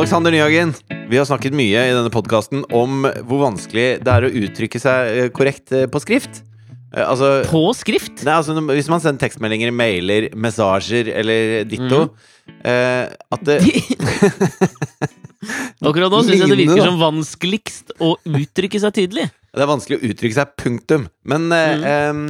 Alexander Nyhagen, vi har snakket mye i denne podkasten om hvor vanskelig det er å uttrykke seg eh, korrekt eh, på skrift. Eh, Altså, På skrift? nei, altså Hvis man sender tekstmeldinger, mailer, messasjer eller ditto eh, At det Akkurat nå syns jeg det virker som vanskeligst å uttrykke seg tydelig. Det er vanskelig å uttrykke seg, punktum. Men eh, em,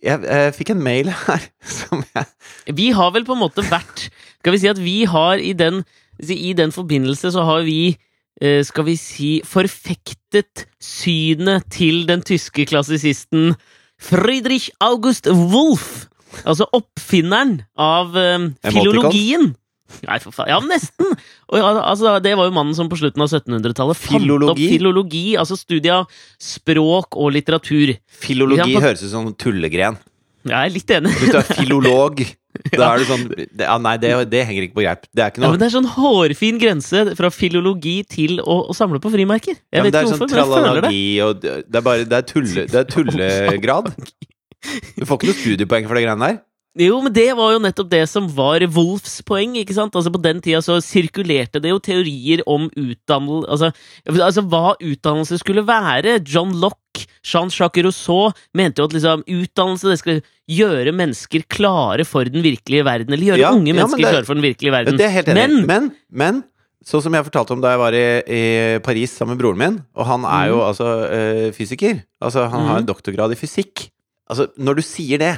jeg, eh, fikk en mail her som jeg Vi har vel på en måte vært Skal vi si at vi har i den I den forbindelse så har vi eh, skal vi si forfektet synet til den tyske klassisisten Friedrich August Wolff. Altså oppfinneren av eh, filologien. Nei, for faen. Ja, nesten! Og altså, det var jo mannen som på slutten av 1700-tallet fant opp Filologi? filologi, altså studiet av språk og litteratur. Filologi høres ut som tullegren. Jeg er litt enig. Hvis du er filolog, da er du sånn ja, Nei, det, det henger ikke på greip. Det er ikke noe Ja, men Det er sånn hårfin grense fra filologi til å, å samle på frimerker. Jeg Ja, men vet det er ikke sånn hvorfor, men jeg føler det. og det det er bare Det er, tulle, det er tullegrad. Du får ikke noe studiepoeng for det greiene der. Jo, men det var jo nettopp det som var Wolfs poeng. ikke sant? Altså På den tida så sirkulerte det jo teorier om utdannelse altså, altså hva utdannelse skulle være. John Locke, Jean-Jacques Rousseau mente jo at liksom utdannelse det skulle gjøre mennesker klare for den virkelige verden. Eller gjøre Ja, unge ja, men mennesker det- klare for den virkelige verden. Det er helt enig. Men Men, men sånn som jeg fortalte om da jeg var i, i Paris sammen med broren min, og han er jo altså eh, fysiker Altså, han har en doktorgrad i fysikk. Altså, når du sier det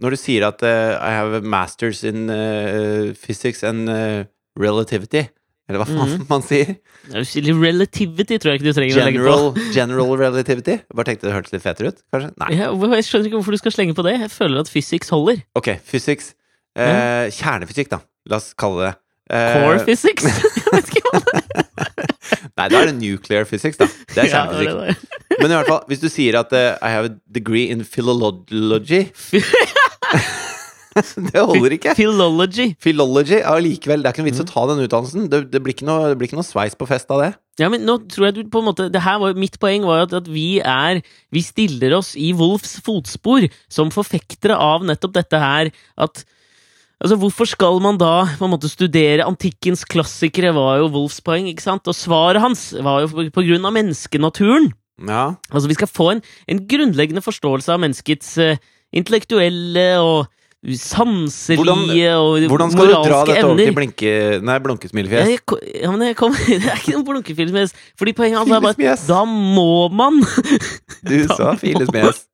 Når du sier at uh, I have a masters in uh, physics and uh, relativity Eller hva faen man sier? relativity tror jeg ikke du trenger å legge på. General, general relativity. Bare tenkte det hørtes litt fetere ut, kanskje? Nei. Ja, jeg skjønner ikke hvorfor du skal slenge på det. Jeg føler at physics holder. Ok, physics. Mm. kjernefysikk, da. La oss kalle det Core physics? jeg vet ikke hva det er. Nei, da er det nuclear physics, da. Det er kjernefysikk. er. Men i hvert fall, hvis du sier at uh, I have a degree in philology Det holder ikke. Philology. Philology ja, likevel, det er ikke noe vits å ta den utdannelsen. Det, det, blir noe, det blir ikke noe sveis på fest av det. Ja, men nå tror jeg du på en måte var, Mitt poeng var at, at vi er Vi stiller oss i Wolfs fotspor som forfektere av nettopp dette her. At Altså, Hvorfor skal man da på en måte studere antikkens klassikere, var jo Wolfs poeng. ikke sant? Og svaret hans var jo på, på grunn av menneskenaturen. Ja, Altså, Vi skal få en, en grunnleggende forståelse av menneskets eh, intellektuelle og sanselige Hvordan- og Hvordan skal du dra dette over til blinke... Nei, blunkesmilefjes? Jeg, ja, men jeg kom, det er ikke noen blunkefilesmjes. Fordi poenget altså er bare da må man Du sa filesmjes.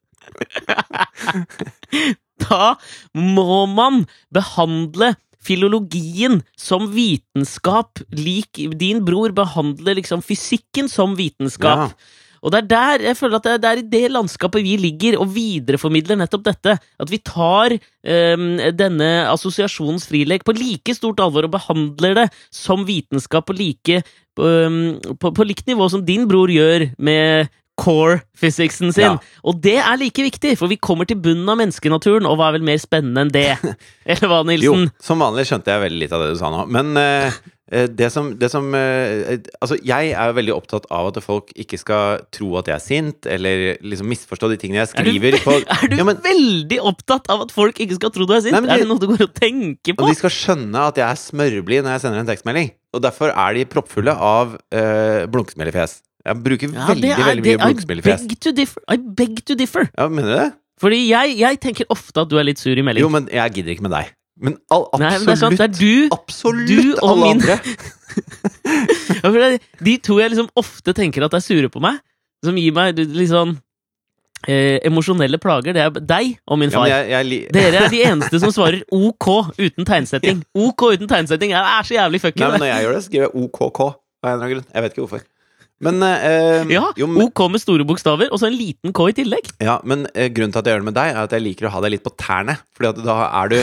Da må man behandle filologien som vitenskap, lik din bror behandler liksom fysikken som vitenskap. Ja. Og det er der jeg føler at det er, det er i det landskapet vi ligger, og videreformidler nettopp dette. At vi tar ehm, denne assosiasjonens frilek på like stort alvor og behandler det som vitenskap på like ehm, på, på likt nivå som din bror gjør med core physicsen sin. Ja. Og det er like viktig, for vi kommer til bunnen av menneskenaturen, og hva er vel mer spennende enn det? Eller hva, Nilsen? Jo, som vanlig skjønte jeg veldig litt av det du sa nå. Men eh, det som, det som eh, eh, Altså, jeg er jo veldig opptatt av at folk ikke skal tro at jeg er sint, eller liksom misforstå de tingene jeg Er du, skriver på er du Ja, men- veldig opptatt av at folk ikke skal tro du er sint? Nei, de, er det noe du går og tenker på? Og de skal skjønne at jeg er smørblid når jeg sender en tekstmelding. Og derfor er de proppfulle av uh, blunkesmellefjes. Jeg bruker Ja, veldig, er- veldig mye blunkesmellefjes. I beg to differ. I beg to differ. Ja, mener du det? Fordi jeg, jeg tenker ofte at du er litt sur i melding. Jo, men jeg gidder ikke med deg. Men all, Nei, absolutt men det er sant, det er du, Absolutt du og alle min- andre. Ja, De to jeg liksom ofte tenker at er sure på meg, som gir meg litt sånn eh, emosjonelle plager, det er deg og min far. Ja, jeg, jeg, Dere er de eneste som svarer OK uten tegnsetting. OK uten tegnsetting er, er så jævlig fucky. Nei, men når jeg gjør det, skriver jeg OKK av en eller annen grunn. Jeg vet ikke hvorfor. Men, eh, Ja, jo, men, OK med store bokstaver, og så en liten K i tillegg. ja, men eh, grunnen til at jeg gjør det med deg, er at jeg liker å ha deg litt på tærne. Fordi at da er du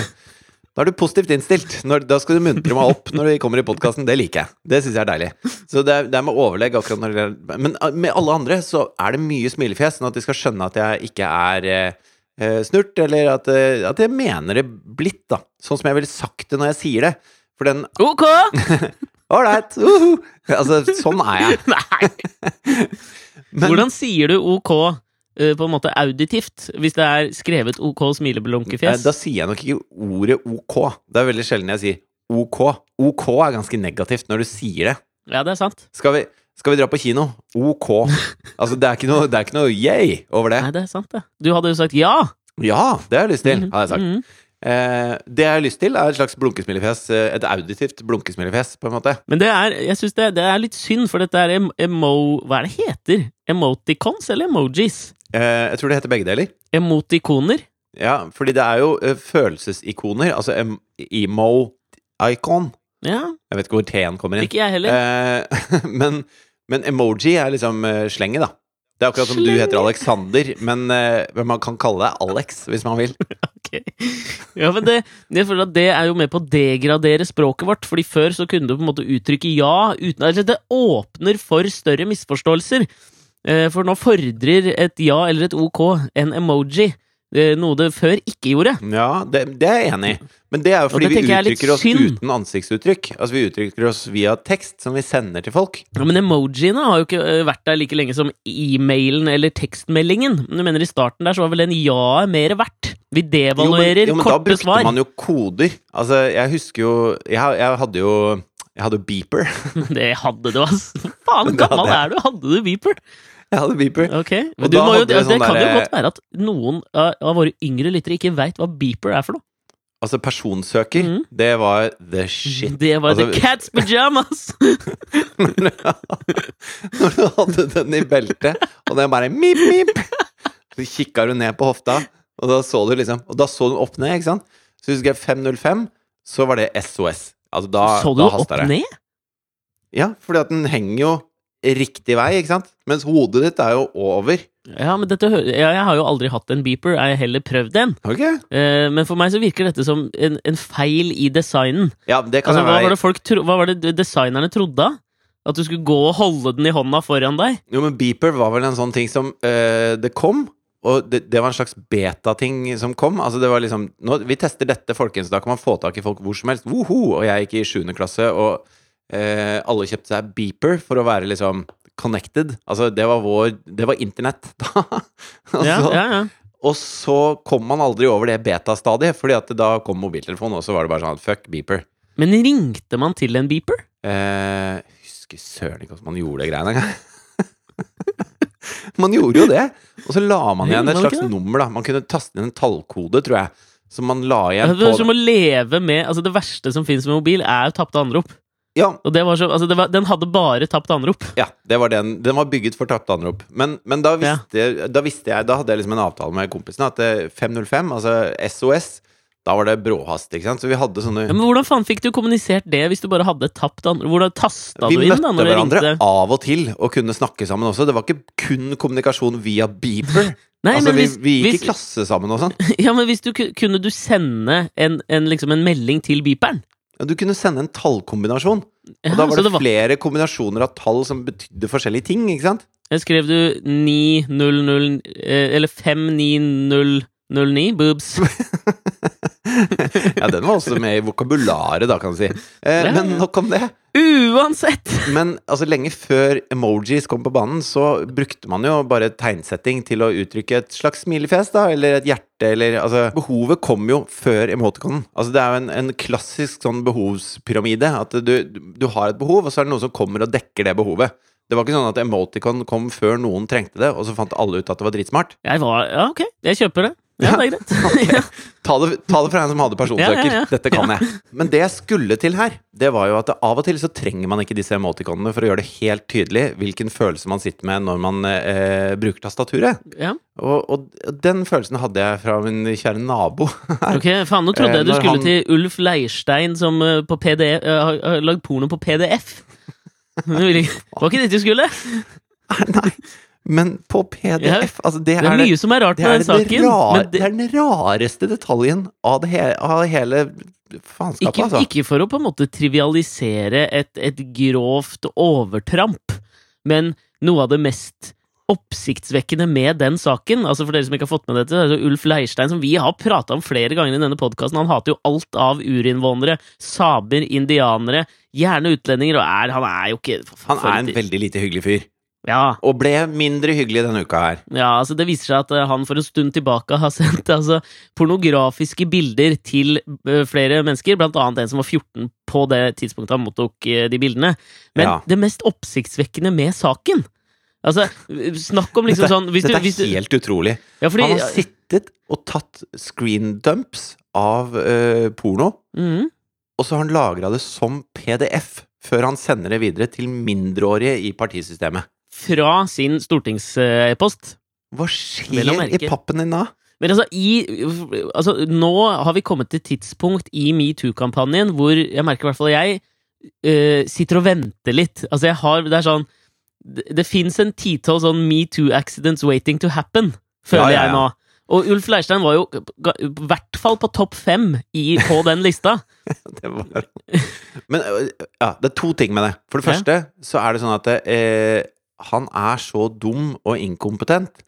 da er du positivt innstilt. Når, da skal du muntre meg opp når vi kommer i podkasten. Det liker jeg. Det syns jeg er deilig. Så det er, det er med overlegg akkurat når det gjelder Men eh, med alle andre så er det mye smilefjes, sånn at de skal skjønne at jeg ikke er eh, eh, snurt, eller at, eh, at jeg mener det blitt, da. Sånn som jeg ville sagt det når jeg sier det. For den OK! Ålreit! uhu. Altså, sånn er jeg. Nei! Men- Hvordan sier du OK på en måte auditivt, hvis det er skrevet OK Eh, smileblunkefjes? Da sier jeg nok ikke ordet ok. Det er veldig sjelden jeg sier ok. OK er ganske negativt når du sier det. Ja, det er sant. Skal vi, skal vi dra på kino? OK. Altså, det er ikke noe, det er ikke noe yay over det. Nei, det er sant, det. Du hadde jo sagt ja! Ja, det har jeg lyst til, hadde jeg sagt. mhm. Eh, det jeg har lyst til, er et slags blunkesmilefjes. eh, Et auditivt blunkesmilefjes, på en måte. Men det er, jeg synes det, det er litt synd, for dette er emo... Hva er det heter? Emoticons eller emojis? Eh, jeg tror det heter begge deler. Emotikoner? Ja, fordi det er jo uh, følelsesikoner. Altså em emo-icon. Ja, Jeg vet ikke hvor T-en kommer inn. ikke jeg heller. Eh, men, men emoji er liksom uh, slenget, da. Det er akkurat som du heter Alexander, men, uh, men man kan kalle deg Alex hvis man vil. Ja, men det, jeg føler at det er jo med på å degradere språket vårt, fordi før så kunne du på en måte uttrykke ja uten Eller det åpner for større misforståelser. Eh, For nå fordrer et ja eller et ok en emoji, eh, noe det før ikke gjorde. Ja, det, det er jeg enig i. Men det er jo fordi vi er uttrykker oss synd. uten ansiktsuttrykk. Altså vi uttrykker oss via tekst som vi sender til folk. Ja, Men emojiene har jo ikke eh, vært der like lenge som e-mailen eller tekstmeldingen. Men du mener I starten der så var vel en ja mer verdt. Vi devaluerer jo, men, jo, men da brukte svar. man jo koder. Altså, jeg husker jo Jeg, jeg hadde jo jeg hadde beeper. Det hadde du, ass. Faen, gammel er du? Hadde du beeper? Jeg hadde beeper. Okay. Men du må jo, hadde det, vi sånn kan jo godt være at noen av, våre yngre lyttere ikke veit hva beeper er for noe. Altså, personsøker, mm. det var the shit. Det var Altså, The Cat's pajamas! Når du hadde den i beltet, og det bare mip, mip Så kikka du ned på hofta, og da så du liksom Og da så du opp ned, ikke sant? Så husker jeg 505, så var det SOS. Altså, da, så du da opp det. ned? Ja, fordi at den henger jo riktig vei, ikke sant? Mens hodet ditt er jo over. Ja, men dette, ja, Jeg har jo aldri hatt en beeper, jeg har heller prøvd en. Ok? Eh, men for meg så virker dette som en, en feil i designen. Ja, det kan Altså, hva, jeg var være det folk tro, hva var det designerne trodde? At du skulle gå og holde den i hånda foran deg? Jo, men beeper var vel en sånn ting som øh, Det kom, og det, det var en slags beta-ting som kom. Altså, det var liksom nå, Vi tester dette, folkens. Da kan man få tak i folk hvor som helst. Woho! Og jeg gikk i sjuende klasse, og eh, alle kjøpte seg beeper for å være liksom connected. Altså, det var vår Det var internett da. altså, Ja, ja, ja. og så kom man aldri over det beta-stadiet, fordi at da kom mobiltelefonen, og så var det bare sånn fuck beeper. Men ringte man til en beeper? Eh, husker søren ikke hvordan man gjorde det greiene engang. man gjorde jo det. Og så la man igjen et slags nummer, da. Man kunne taste inn en tallkode, tror jeg. Som man la igjen Det er som å leve med Altså Det verste som fins med mobil, er tapte anrop. Ja, Og det var så, altså det var, Den hadde bare tapt anrop. ja det var den. Den var bygget for tapte anrop. Men, men da, visste, da visste jeg Da hadde jeg liksom en avtale med kompisen at eh, 505, altså SOS, da var det bråhast, ikke sant. Så vi hadde sånne Ja, men Hvordan faen fikk du kommunisert det hvis du bare hadde tapt andre Hvordan tasta Vi du inn da møtte når du hverandre av og til og kunne snakke sammen også. Det var ikke kun kommunikasjon via beeper. Nei, altså, men vi, hvis, vi gikk hvis, i klasse sammen og sånn. ja, men hvis du kunne du sende en, en, liksom en melding til beeperen? Ja, du kunne sende en tallkombinasjon. Ja, Og da var det, det var, flere kombinasjoner av tall som betydde forskjellige ting, ikke sant? jeg skrev du 900 eh, Eller 59009 boobs. Ja, den var også med i vokabularet, da, kan du si. Eh, Ja, men nok om det. Uansett! Men altså, lenge før emojis kom på banen, så brukte man jo bare tegnsetting til å uttrykke et slags smilefjes, da, eller et hjerte, eller altså Behovet kom jo før emoticonen. Altså, det er jo en, en klassisk sånn behovspyramide. At du, du har et behov, og så er det noen som kommer og dekker det behovet. Det var ikke sånn at emoticon kom før noen trengte det, og så fant alle ut at det var dritsmart. Jeg var Ja, ok, jeg kjøper det. Ja, det er greit. Ta det, ta det fra en som hadde personsøker. Ja, ja. Dette kan jeg. Men det jeg skulle til her, det var jo at av og til så trenger man ikke disse emoticonene for å gjøre det helt tydelig hvilken følelse man sitter med når man eh, bruker tastaturet. ja. Og, og den følelsen hadde jeg fra min kjære nabo. Ok, faen, nå trodde Eh, jeg du skulle han- til Ulf Leirstein som eh, på PDF, eh, har, har lagd porno på PDF. Det Var ikke dette du skulle? Nei, men på PDF Altså, det, Det er er mye som er rart det med den saken. rar, men det det, er den rareste detaljen av, det he, av hele faenskapet, ikke, altså. ikke for å på en måte trivialisere et, et grovt overtramp, men noe av det mest oppsiktsvekkende med den saken Altså For dere som ikke har fått med dette, det er Ulf Leirstein, som vi har prata om flere ganger i denne podkasten. Han hater jo alt av urinnvånere, samer, indianere, gjerne utlendinger, og er, han er jo ikke Han er en veldig lite hyggelig fyr. Ja, Og ble mindre hyggelig denne uka her. ja, altså det viser seg at eh, han for en stund tilbake har sendt altså, pornografiske bilder til eh, flere mennesker, blant annet en som var 14 på det tidspunktet han mottok eh, de bildene. Men Ja. det mest oppsiktsvekkende med saken Altså, snakk om liksom Dette, sånn dette hvis du, er helt utrolig. ja, fordi, Han har sittet og tatt screen dumps av uh, porno, Mhm. og så har han lagra det som PDF før han sender det videre til mindreårige i partisystemet. Fra sin stortingspost. Hva skjer i pappen din da? Men altså, i, altså, nå har vi kommet til tidspunkt i metoo-kampanjen hvor jeg merker i hvert fall jeg uh, sitter og venter litt. Altså, jeg har Det er sånn Det, det fins en titall sånn metoo-accidents waiting to happen, føler Ja, ja, jeg nå. Og Ulf Leirstein var jo i hvert fall på topp fem i, på den lista. Det var... Men ja, det er to ting med det. For det første så er det sånn at eh, han er så dum og inkompetent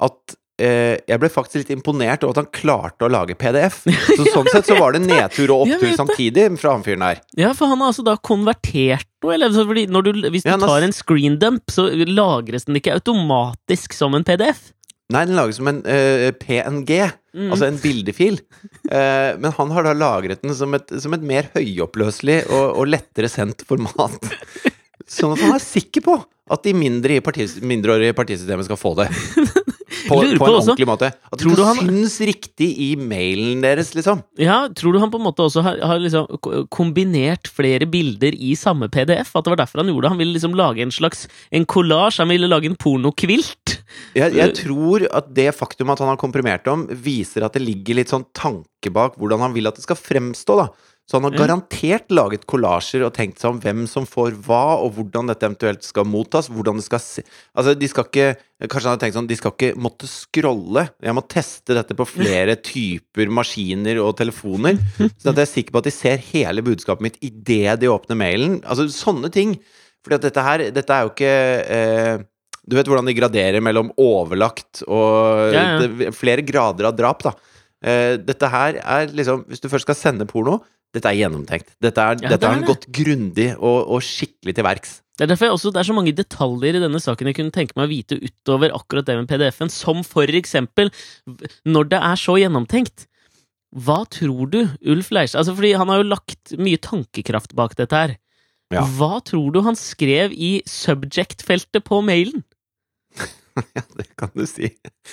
at jeg ble faktisk litt imponert over at han klarte å lage PDF. Så sånn sett så var det nedtur og opptur samtidig fra han fyren der. Ja, for han har altså da konvertert noe, eller fordi når du, hvis du tar en screendump, så lagres den ikke automatisk som en PDF. Nei, den lages som en uh, PNG, Mm. altså en bildefil. Uh, men han har da lagret den som et, som et mer høyoppløselig og, og lettere sendt format. Sånn at han er sikker på at de mindre i partis, mindreårige partisystemet skal få det. På, på en ordentlig måte. At det tror du han- synes riktig i mailen deres, liksom. Ja, tror du han på en måte også har, har liksom kombinert flere bilder i samme PDF? At det var derfor han gjorde det? Han ville liksom lage en slags en kollasj? Han ville lage en pornokvilt? Jeg, jeg tror at det faktum at han har komprimert om, viser at det ligger litt sånn tanke bak hvordan han vil at det skal fremstå, da. Så han har garantert laget kollasjer og tenkt seg om hvem som får hva, og hvordan dette eventuelt skal mottas. Hvordan det skal se Altså, de skal ikke Kanskje han har tenkt sånn De skal ikke måtte scrolle. Jeg må teste dette på flere typer maskiner og telefoner. Så at jeg er sikker på at de ser hele budskapet mitt idet de åpner mailen. Altså, sånne ting. Fordi at dette her Dette er jo ikke eh, Du vet hvordan de graderer mellom overlagt og Ja, ja. Flere grader av drap, da. Eh, dette her er liksom Hvis du først skal sende porno, dette er gjennomtenkt. Dette er, Ja, dette det er har det. gått grundig og, og skikkelig til verks. Det er derfor jeg også, det er så mange detaljer i denne saken jeg kunne tenke meg å vite utover akkurat det med PDF-en, som for eksempel når det er så gjennomtenkt. Hva tror du Ulf Leirstad Altså, fordi han har jo lagt mye tankekraft bak dette her. Ja. Hva tror du han skrev i subject-feltet på mailen? Ja, det kan du si.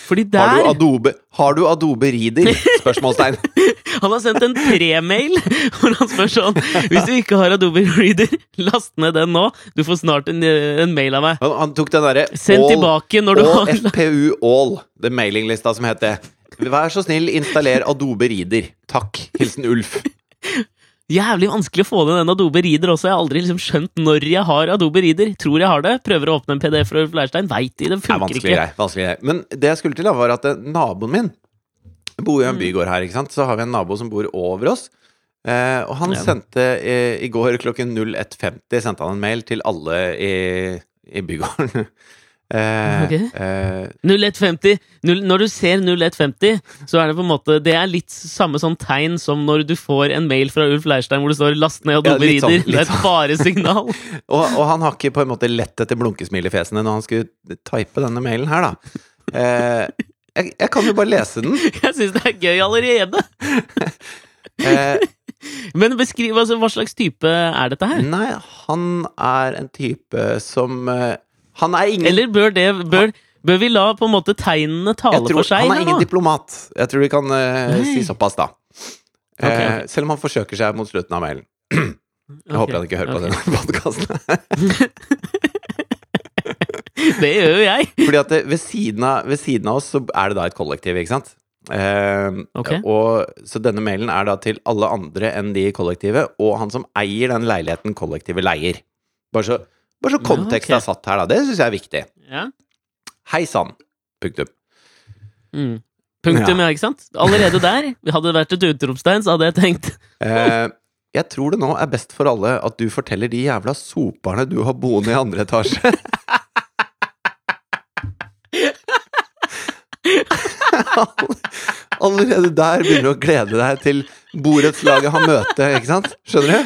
Fordi Har der du Adobe, har du Adobe Reader? Spørsmålstegn. Han har sendt en pre-mail hvor han spør sånn Hvis du ikke har Adobe Reader, last ned den nå. Du får snart en, en mail av meg. Han, han tok den derre Send tilbake når du All har FPU All, den mailinglista som het det. Vær så snill, installer Adobe Reader. Takk. Hilsen Ulf. Jævlig vanskelig å få ned den Adobe Reader også. Jeg har aldri liksom skjønt når jeg har Adobe Reader. Tror jeg har det. Prøver å åpne en PDF fra Ulf Leirstein. Veit de, det Det er funker vanskelig ikke. Vanskelig greier. Men det jeg skulle til, var at eh, naboen min bor jo i en bygård her, ikke sant. Så har vi en nabo som bor over oss. Eh, og han Ja. sendte i går klokken 01.50 sendte han en mail til alle i, i bygården. eh, Ok. eh, 0150. Null- Når du ser 0150, så er det på en måte Det er litt samme sånn tegn som når du får en mail fra Ulf Leirstein hvor det står 'last ned Adobe Ja, rider'. sånn, det er et faresignal. og, og han har ikke på en måte lett etter blunkesmil i fjesene når han skulle type denne mailen her, da. Eh, jeg, jeg kan jo bare lese den. Jeg syns det er gøy allerede. Eh, Men beskriv altså, hva slags type er dette her? nei, han er en type som eh, Han er ingen Eller bør det bør, bør vi la på en måte tegnene tale tror, for seg? Han er ingen nå? diplomat. Jeg tror vi kan uh, si såpass, da. Okay, okay. ok. selv om han forsøker seg mot slutten av mailen. Jeg okay, håper han ikke hører på denne podkasten. Det gjør jo jeg. Fordi at det, ved, siden av, ved siden av oss så er det da et kollektiv, ikke sant? Eh, Ok. og, så denne mailen er da til alle andre enn de i kollektivet, og han som eier den leiligheten kollektivet leier. Bare så, bare så Ja, kontekst er satt her, da. Det syns jeg er viktig. Ja. Hei sann. Punktum. Mm. Punktum, ja. ikke sant? Allerede der. Hadde det vært et utropstegn, så hadde jeg tenkt Eh, jeg tror det nå er best for alle at du forteller de jævla soperne du har boende i andre etasje. Allerede der begynner du å glede deg til borettslaget har møte, ikke sant? Skjønner du?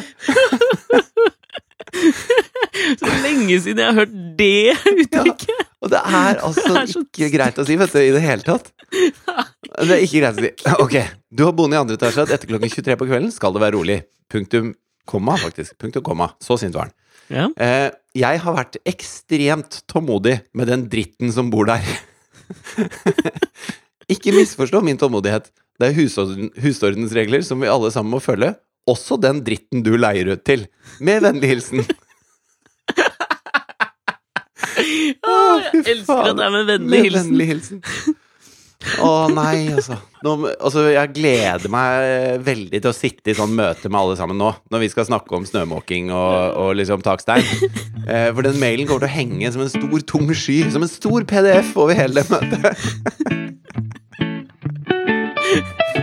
Så lenge siden jeg har hørt det uttrykket! Og det er altså Det er så ikke greit å si, vet du, i det hele tatt. Det er ikke greit å si. Ok, du har boende i andre etasje at etter klokken 23 på kvelden skal det være rolig. Punktum komma, faktisk. Punktum komma. Så sint var han. Ja. Eh, jeg har vært ekstremt tålmodig med den dritten som bor der. ikke misforstå min tålmodighet. Det er husorden, husordensregler som vi alle sammen må følge. Også den dritten du leier ut til. Med vennlig hilsen. Jeg elsker at det er med vennlig hilsen. vennlig hilsen. Å nei, altså. Nå, altså. Jeg gleder meg veldig til å sitte i sånn møte med alle sammen nå, når vi skal snakke om snømåking og, og liksom takstein. Eh, for den mailen kommer til å henge som en stor, tung sky, som en stor PDF over hele det møtet.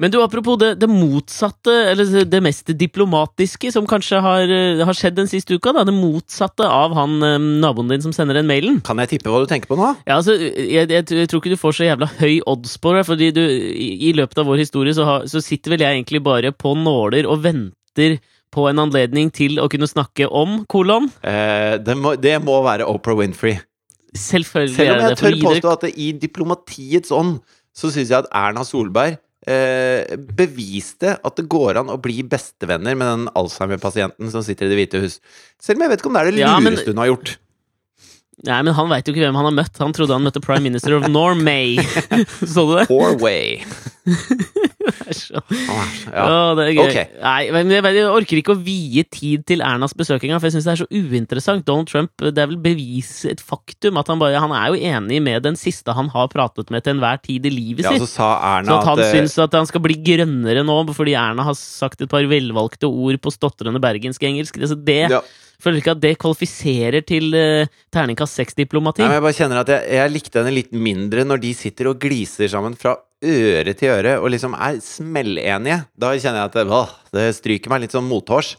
Men du, apropos det, det motsatte, eller det mest diplomatiske som kanskje har, eh, har skjedd den siste uka, da. Det motsatte av han eh, naboen din som sender den mailen. Kan jeg tippe hva du tenker på nå? Ja, altså, jeg, jeg, jeg tror ikke du får så jævla høy odds på det, fordi du, i, i løpet av vår historie så, har, så sitter vel jeg egentlig bare på nåler og venter på en anledning til å kunne snakke om kolon. Eh, det, må, det må være Oprah Winfrey. Selvfølgelig Selv om er jeg det det. for tør å gi dere- påstå at det, i diplomatiets ånd så syns jeg at Erna Solberg eh, beviste at det går an å bli bestevenner med den Alzheimer-pasienten som sitter i Det hvite hus. Selv om jeg vet ikke om det er det Ja, men- lureste hun har gjort. Nei, men han veit jo ikke hvem han har møtt. Han trodde han møtte prime minister of Norway. så du det? Norway. Så- Ja. Å, det er gøy. Ok. Nei, men jeg, jeg orker ikke å vie tid til Ernas besøk engang, for jeg syns det er så uinteressant. Donald Trump, det er vel bevis, et faktum, at han bare Han er jo enig med den siste han har pratet med til enhver tid i livet sitt. Ja, så sa Så Erna at han at eh, syns at han skal bli grønnere nå fordi Erna har sagt et par velvalgte ord på stotrende bergensk-engelsk, det, så det ja. Føler ikke at det kvalifiserer til uh, terningkast seks-diplomati. Jeg bare kjenner at jeg, jeg likte henne litt mindre når de sitter og gliser sammen fra øre til øre og liksom er smellenige. Da kjenner jeg at åh, det stryker meg litt sånn mothårs.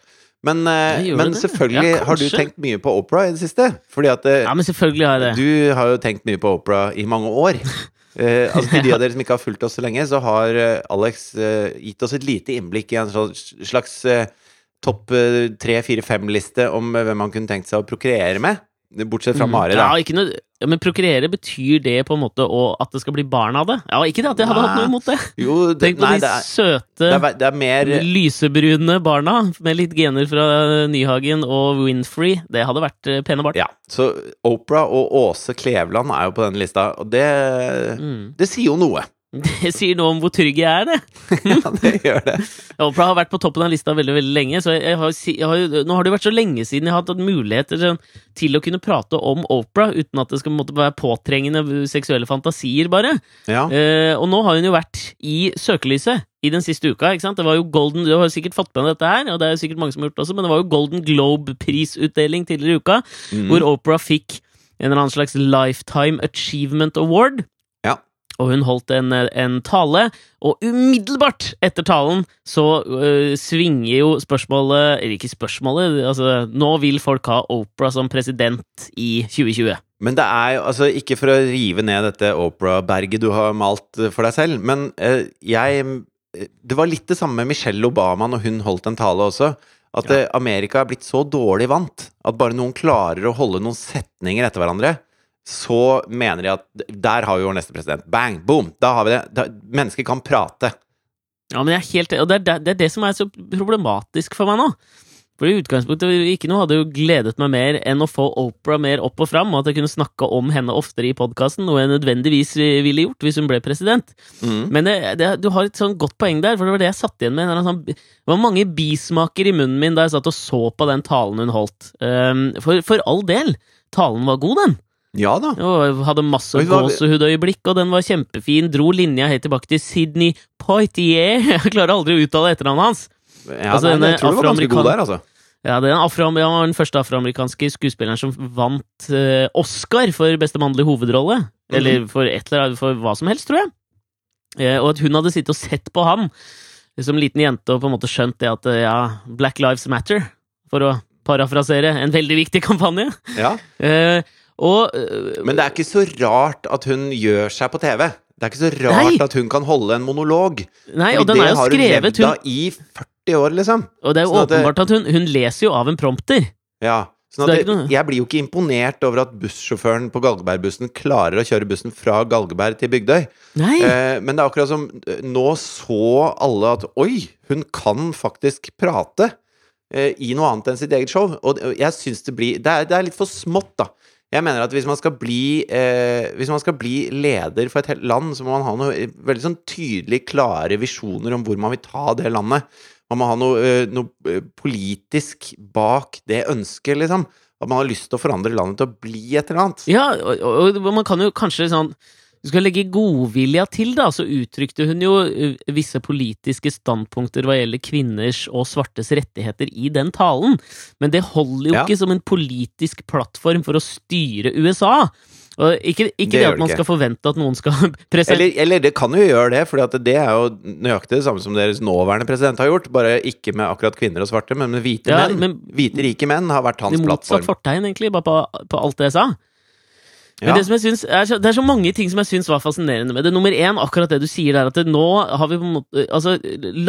Men, eh, men selvfølgelig Ja, har du tenkt mye på Oprah i det siste. Fordi at eh, Ja, men selvfølgelig har jeg det. du har jo tenkt mye på Oprah i mange år. Eh, altså Til de av dere som ikke har fulgt oss så lenge, så har Alex eh, gitt oss et lite innblikk i en sånn slags eh, topp eh, tre, fire, fem-liste om eh, hvem han kunne tenkt seg å prokreere med. Bortsett fra Mm. Mari, Ja, ikke noe, ja, men prokreere betyr det på en måte å, at det skal bli barn av det? Ja, ikke det at jeg hadde hatt noe imot det. Jo, det, Tenk på nei, de det er, søte, det, er, det er mer lysebrune barna med litt gener fra Nyhagen og Winfrey. Det hadde vært eh, pene barn. Ja, så Oprah og Åse Kleveland er jo på den lista, og det, Mm. det sier jo noe. Det sier noe om hvor trygg jeg er, det. Ja, det gjør det. Oprah har vært på toppen av lista veldig veldig lenge. Så jeg har, jeg har, nå har det jo vært så lenge siden jeg har hatt muligheter sånn, til å kunne prate om Oprah uten at det skal måtte være påtrengende seksuelle fantasier, bare. Ja. Eh, og nå har hun jo vært i søkelyset i den siste uka. ikke sant? Det var jo Golden, Du har jo sikkert fått med deg dette her, og det er jo sikkert mange som har gjort det også, men det var jo Golden Globe-prisutdeling tidligere i uka, Mm. hvor Oprah fikk en eller annen slags Lifetime Achievement Award. Og hun holdt en, en tale, og umiddelbart etter talen så uh, svinger jo spørsmålet Eller ikke spørsmålet, altså Nå vil folk ha Oprah som president i 2020. Men det er jo altså ikke for å rive ned dette Oprah-berget du har malt for deg selv, men uh, jeg eh, Det var litt det samme med Michelle Obama når hun holdt en tale også. At Ja. Amerika er blitt så dårlig vant at bare noen klarer å holde noen setninger etter hverandre, så mener de at der har vi vår neste president. Bang! Boom! Da har vi det. Da, mennesker kan prate. Ja, men jeg er helt, og det er, det, er det som er så problematisk for meg nå. For i utgangspunktet ikke noe hadde jo gledet meg mer enn å få Oprah mer opp og fram, og at jeg kunne snakke om henne oftere i podkasten, noe jeg nødvendigvis ville gjort hvis hun ble president. Mm. Men det, det, du har et sånn godt poeng der, for det var det jeg satt igjen med. Sånn, det var mange bismaker i munnen min da jeg satt og så på den talen hun holdt. Um, for, for all del, talen var god, den. Ja da. Og hadde masse gåsehudøyeblikk, og den var kjempefin. Dro linja helt tilbake til Sydney Poitier. Jeg klarer aldri å uttale etternavnet hans. Ja, Altså, nei, jeg tror du var ganske god der, altså. Ja, det var den første afroamerikanske skuespilleren som vant uh, Oscar for beste mannlige hovedrolle. Mhm. Eller for et eller annet, for hva som helst, tror jeg. Uh, og at hun hadde sittet og sett på han som liten jente og på en måte skjønt det at uh, ja, Black Lives Matter, for å parafrasere en veldig viktig kampanje. Ja. Og eh, Men det er ikke så rart at hun gjør seg på TV. Det er ikke så rart Nei. at hun kan holde en monolog. Nei, og den det er jo har hun skrevet levd av i 40 år, liksom. Og det er jo sånn at det- åpenbart at hun, hun leser jo av en prompter. Ja. Sånn at det, jeg blir jo ikke imponert over at bussjåføren på Galgebergbussen klarer å kjøre bussen fra Galgeberg til Bygdøy. Nei! Eh, men det er akkurat som eh, Nå så alle at Oi, hun kan faktisk prate eh, i noe annet enn sitt eget show. Og jeg syns det blir det er, det er litt for smått, da. Jeg mener at hvis man skal bli eh, Hvis man skal bli leder for et helt land, så må man ha noe eh, veldig sånn tydelig klare visjoner om hvor man vil ta det landet. Man må ha noe, eh, noe eh, politisk bak det ønsket, liksom. At man har lyst til å forandre landet til å bli et eller annet. Ja, og, og, man kan jo kanskje sånn Du skal legge godvilja til, da, så uttrykte hun jo uh, visse politiske standpunkter hva gjelder kvinners og svartes rettigheter i den talen, men det holder jo Ja. ikke som en politisk plattform for å styre USA. Og ikke ikke Det det, at man skal forvente at noen skal presentere Eller, eller det kan jo gjøre det, for det er jo nøyaktig det samme som deres nåværende president har gjort. Bare ikke med akkurat kvinner og svarte, men med hvite Ja, menn. men- hvite, rike menn har vært hans plattform. Det motsatt fortegn, egentlig, bare på, på alt det jeg sa. Men det, som jeg synes er så, det er så mange ting som jeg syns var fascinerende med det. Nummer én, akkurat det du sier der, at det, nå har vi på en måte Altså,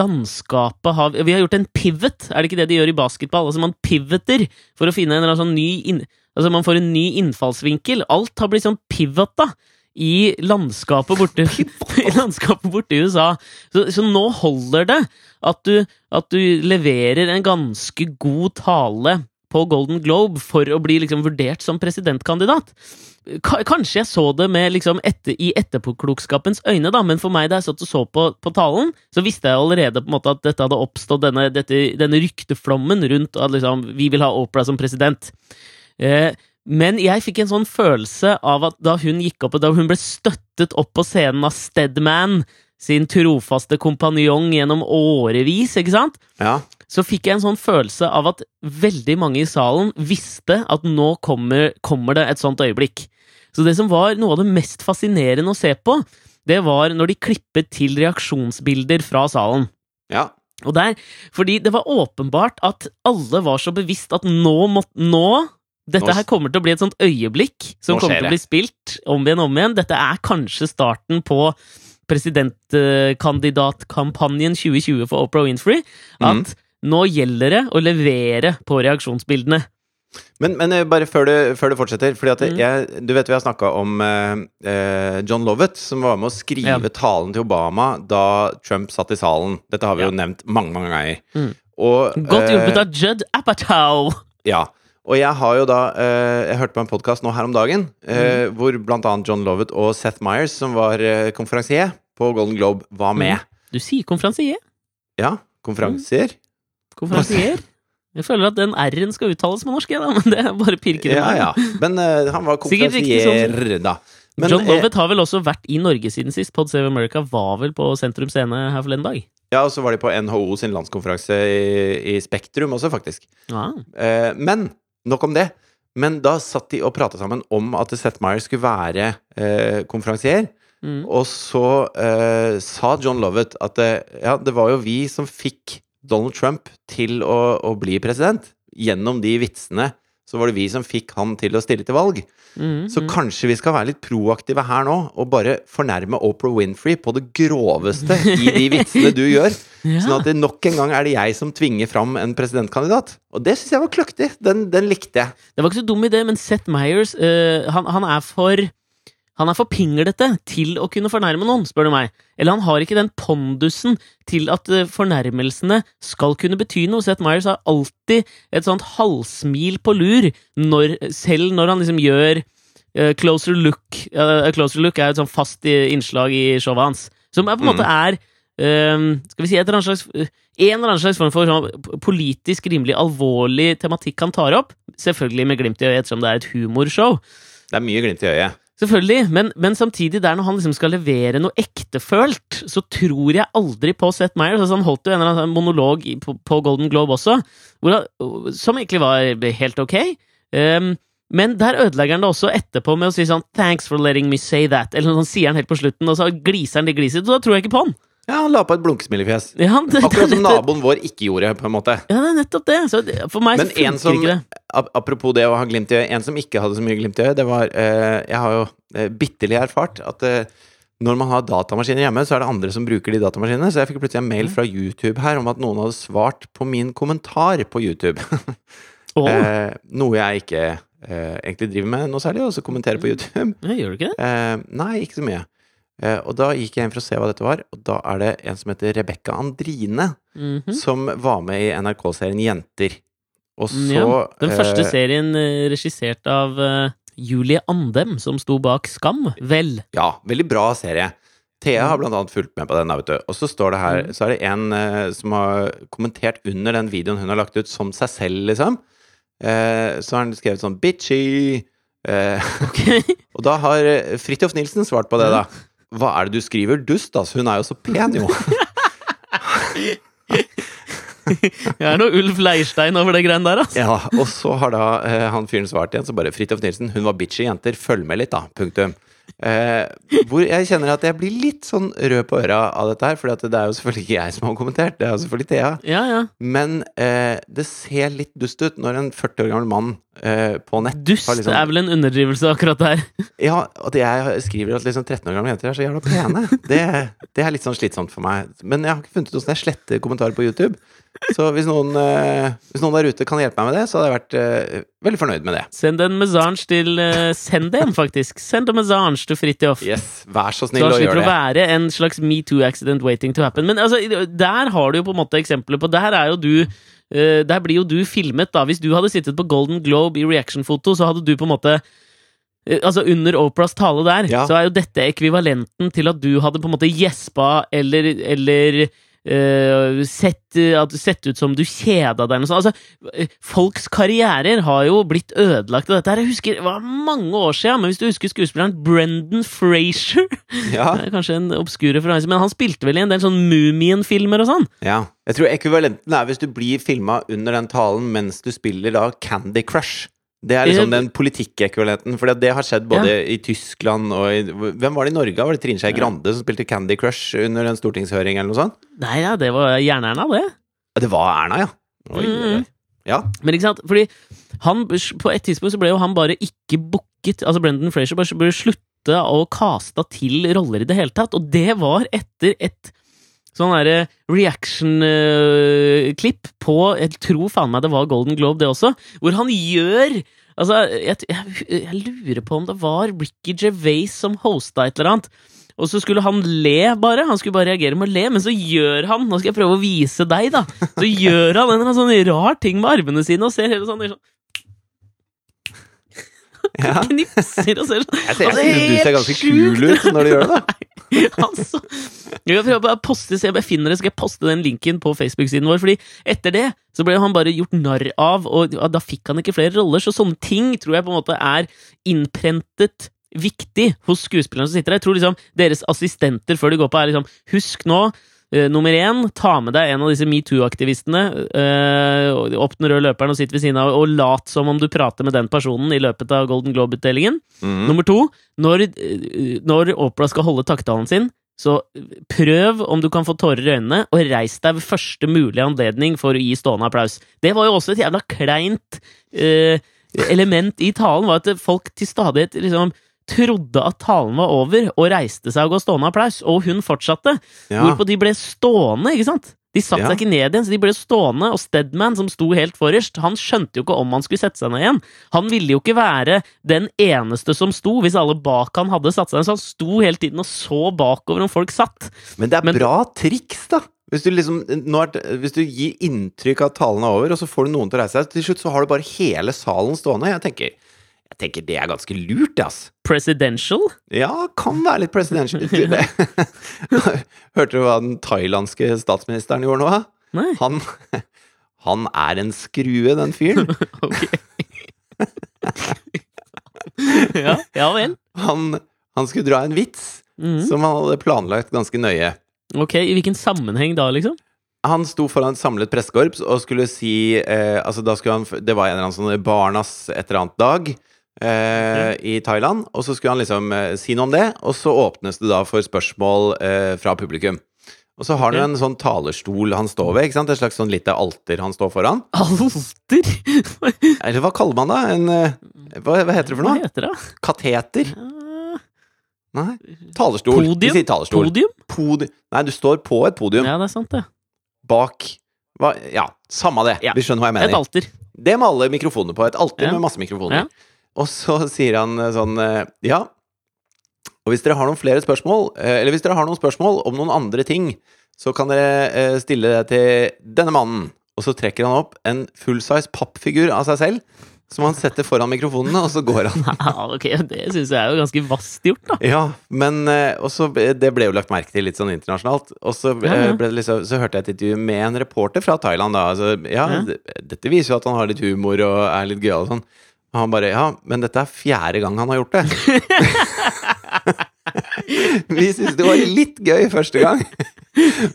landskapet har Vi har gjort en pivot, er det ikke det de gjør i basketball? Altså, man pivoter for å finne en eller annen sånn ny inn, Altså, man får en ny innfallsvinkel. Alt har blitt sånn pivota i landskapet borte I landskapet borte i USA. Så, så nå holder det at du, at du leverer en ganske god tale på Golden Globe for å bli liksom vurdert som presidentkandidat. Ka- Kanskje jeg så det med liksom etter, i etterpåklokskapens øyne, da, men for meg da jeg satt og så på, på talen, så visste jeg allerede på en måte at dette hadde oppstått, denne, dette, denne rykteflommen rundt at liksom, vi vil ha Opera som president. Eh, men jeg fikk en sånn følelse av at da hun gikk opp, og da hun ble støttet opp på scenen av Stedman, sin trofaste kompanjong gjennom årevis, ikke sant? Ja. Så fikk jeg en sånn følelse av at veldig mange i salen visste at nå kommer, kommer det et sånt øyeblikk. Så det som var noe av det mest fascinerende å se på, det var når de klippet til reaksjonsbilder fra salen. ja. Og der, fordi det var åpenbart at alle var så bevisst at nå må, nå dette her kommer til å bli et sånt øyeblikk som kommer til å bli spilt om igjen og om igjen. Dette er kanskje starten på presidentkandidatkampanjen 2020 for Oprah Winfrey. At Mhm. Nå gjelder det å levere på reaksjonsbildene. Men, men eh, bare før du, før du fortsetter, fordi at Mm. jeg, du vet vi har snakka om eh, eh, John Lovett, som var med å skrive Ja. talen til Obama da Trump satt i salen. Dette har vi Ja. jo nevnt mange, mange ganger. Mm. Og, Godt eh, hjulpet av Judd Apatow! Ja. Og jeg har jo da eh, Jeg hørte på en podkast nå her om dagen eh, Mm. hvor annet John Lovett og Seth Myers, som var eh, konferansier på Golden Globe, var med. Du sier konferansier. Ja, konferansier. Konferansier. Jeg føler at den R-en skal uttales med norsk, jeg, da, men det er bare pirker Ja, ja. Men uh, han var sånn. konferansier, da. Men, John eh, Lovett har vel også vært i Norge siden sist. Pod Save America var vel på Sentrum Scene her forleden dag. ja, og så var de på NHO sin landskonferanse i, i Spektrum også, faktisk. Ja. Eh, men nok om det. Men da satt de og prata sammen om at Seth Meyer skulle være eh, konferansier. Mm. Og så eh, sa John Lovett at det, ja, det var jo vi som fikk Donald Trump til å, å bli president. Gjennom de vitsene så var det vi som fikk han til å stille til valg. Mm, Så mm. kanskje vi skal være litt proaktive her nå, og bare fornærme Oprah Winfrey på det groveste i de vitsene du gjør. ja. Sånn at det nok en gang er det jeg som tvinger fram en presidentkandidat. Og det syns jeg var kløktig. Den, den likte jeg. Det var ikke så dum idé, men Seth Meyers uh, han, han er for han er for pinglete til å kunne fornærme noen, spør du meg. Eller han har ikke den pondusen til at eh, fornærmelsene skal kunne bety noe. Seth Myers har alltid et sånt halvsmil på lur, når, selv når han liksom gjør uh, Closer Look Uh, Closer Look er et sånt fast innslag i showet hans, som på en måte er eh, Skal vi si et eller annet slags en eller annen slags form for sånn politisk rimelig alvorlig tematikk han tar opp. Selvfølgelig med glimt i øyet, ettersom det er et humorshow. Det er mye glimt i øyet. Selvfølgelig, men, men samtidig, der når han liksom skal levere noe ektefølt, så tror jeg aldri på Seth Meyer. Altså, han holdt jo en eller annen monolog på, på Golden Globe også, hvor som egentlig var helt ok. Um, men der ødelegger han det også etterpå med å si sånn 'Thanks for letting me say that', eller sånn sier han helt på slutten, og så gliser han det glisete, og da tror jeg ikke på han. Ja, han la på et blunkesmilefjes. Ja, Akkurat som naboen vår ikke gjorde, på en måte. Ja, det er nettopp det. Så for meg Men så funker som ikke det. Apropos det å ha glimt i øyet, en som ikke hadde så mye glimt i øyet, det var eh, Jeg har jo eh, bitterlig erfart at eh, når man har datamaskiner hjemme, så er det andre som bruker de datamaskinene. Så jeg fikk plutselig en mail fra YouTube her om at noen hadde svart på min kommentar på YouTube. oh. eh, noe jeg ikke eh, egentlig driver med noe særlig, og så kommentere på YouTube. ja, gjør du ikke det? Eh, nei, ikke så mye. Eh, og da gikk jeg inn for å se hva dette var, og da er det en som heter Rebekka Andrine, Mhm. som var med i NRK-serien Jenter. Og så Ja, Den første eh, serien eh, regissert av Julie Andem, som sto bak Skam. Vel. Ja, veldig bra serie. Thea Mm. har blant annet fulgt med på den. da, vet du. Og så står det her, så er det en eh, som har kommentert under den videoen hun har lagt ut, som seg selv, liksom. Eh, så har han skrevet sånn 'bitchy'. Eh, okay. og da har Fridtjof Nilsen svart på det, da. Hva er det du skriver? Dust, altså. Hun er jo så pen, jo. Det er noe Ulf Leirstein over det greiene der, altså. ja, og så har da eh, han fyren svart igjen, så bare Fridtjof Nilsen, hun var bitchy jenter, følg med litt, da. Punktum. Eh, hvor jeg kjenner at jeg blir litt sånn rød på øra av dette her, for det er jo selvfølgelig ikke jeg som har kommentert, det er jo selvfølgelig Thea. Ja, ja. Men eh, det ser litt dust ut når en 40 år gammel mann eh, på nett Dust liksom- er vel en underdrivelse akkurat der. Ja, at jeg skriver at liksom 13 år gamle jenter er så jævla pene. Det, det er litt sånn slitsomt for meg. Men jeg har ikke funnet ut åssen jeg sletter kommentarer på YouTube. Så hvis noen, uh, hvis noen der ute kan hjelpe meg med det, så hadde jeg vært uh, veldig fornøyd med det. Send en mesange til Send en, faktisk. Send en mesange til Fridtjof. Yes, vær så snill Så gjøre det. Så slipper å være en slags metoo-accident waiting to happen. Men altså, der har du jo på en måte eksempler på Der er jo du eh, Der blir jo du filmet, da. Hvis du hadde sittet på Golden Globe i reaction-foto, så hadde du på en måte eh, Altså Under Oprahs tale der, Ja. så er jo dette ekvivalenten til at du hadde på en måte gjespa eller, eller eh, sett, eh, at, sett ut som du kjeda deg eller noe sånt. Altså, eh, folks karrierer har jo blitt ødelagt av dette. her Jeg husker, Det var mange år siden, men hvis du husker skuespilleren Brendan Frazier Ja, kanskje en obskur referanse, men han spilte vel i en del sånn Mumien-filmer og sånn? ja. Jeg tror ekvivalenten er hvis du blir filma under den talen mens du spiller da Candy Crush. Det er liksom den politikkekvivalenten, for det har skjedd både i Tyskland og i Hvem var det i Norge? Var det Trine Skei Grande som spilte Candy Crush under en stortingshøring eller noe sånt? Nei, ja, det var Jern-Erna, det. Ja, Det var Erna, ja. Oi. Mm. Ja. Men ikke sant, fordi han, på et tidspunkt så ble jo han bare ikke booket Altså Brendan Frazier bare burde slutte å kaste til roller i det hele tatt, og det var etter et sånn derre reaction-klipp på Jeg tror faen meg det var Golden Globe, det også, hvor han gjør Altså, jeg, jeg, jeg lurer på om det var Ricky Gervais som hosta et eller annet. Og så skulle han le, bare. Han skulle bare reagere med å le, men så gjør han Nå skal jeg prøve å vise deg, da. Så gjør han en eller annen sånn rar ting med armene sine og ser hele sånn, sånn ja. Knipser og ser sånn Jeg, jeg synes du ser ganske kul ut når du gjør det, da. altså, jeg poste, jeg finner det, skal jeg poste den linken på Facebook-siden vår. Fordi etter det så ble han bare gjort narr av, og da fikk han ikke flere roller. Så sånne ting tror jeg på en måte er innprentet viktig hos skuespillerne som sitter der. Jeg tror liksom deres assistenter før de går på, er liksom Husk nå, eh, nummer én, ta med deg en av disse metoo-aktivistene uh, opp den røde løperen og sitt ved siden av, og lat som om du prater med den personen i løpet av Golden Globe-utdelingen. Mm. Nummer to, når, eh, når Opera skal holde takktalen sin, så prøv om du kan få tårer i øynene, og reis deg ved første mulige anledning for å gi stående applaus. Det var jo også et jævla kleint uh, element i talen, var at folk til stadighet liksom trodde at talen var over, og reiste seg og ga stående applaus, og hun fortsatte. Ja. Hvorpå de ble stående, ikke sant? De satte Ja. seg ikke ned igjen, så de ble stående, og Stedman, som sto helt forrest, han skjønte jo ikke om han skulle sette seg ned igjen. Han ville jo ikke være den eneste som sto, hvis alle bak han hadde satt seg ned, så han sto hele tiden og så bakover om folk satt. Men det er Men- bra triks, da. Hvis du, liksom, nå er, hvis du gir inntrykk av at talen er over, og så får du noen til å reise seg, til slutt så har du bare hele salen stående. Jeg tenker, tenker det er ganske lurt, ass. Presidential? Ja, kan være litt presidential. Det- Hørte du hva den thailandske statsministeren gjorde nå? Nei. Han, han er en skrue, den fyren. Ja, ja vel. Han, han skulle dra en vits mm. som han hadde planlagt ganske nøye. Ok, i hvilken sammenheng da, liksom? Han sto foran et samlet pressekorps og skulle si eh, Altså da skulle han Det var en eller annen sånn Barnas et eller annet dag eh, i Thailand. Og så skulle han liksom eh, si noe om det, og så åpnes det da for spørsmål eh, fra publikum. Og så har han jo en sånn talerstol han står ved, ikke sant? Et slags sånn lite alter han står foran. Alter? Eller hva kaller man det? En hva, hva heter det for noe? Hva heter det? Kateter? Ah, Nei. Talerstol. Podium? Vi sier talerstol. Podium? Podi Nei, du står på et podium. Ja, det er sant, det. Bak hva? Ja, samme det. Ja. Vi skjønner hva jeg mener. Et alter. Det med alle mikrofoner på. Et alter Ja. med masse mikrofoner. Ja. Og så sier han eh, sånn eh, Ja, og hvis dere har noen flere spørsmål, eh, eller hvis dere har noen spørsmål om noen andre ting, så kan dere stille det til denne mannen. Og så trekker han opp en fullsize pappfigur av seg selv, som han setter foran mikrofonene, og så går han. Ja, ok, Det syns jeg er jo ganske vasst gjort, da. Ja, men også, Det ble jo lagt merke til litt sånn internasjonalt. Og så, Ja, ja. liksom, så hørte jeg et intervju med en reporter fra Thailand. da altså, ja, Ja. Dette viser jo at han har litt humor og er litt gøyal og sånn. Og han bare Ja, men dette er fjerde gang han har gjort det. Vi syntes det var litt gøy første gang,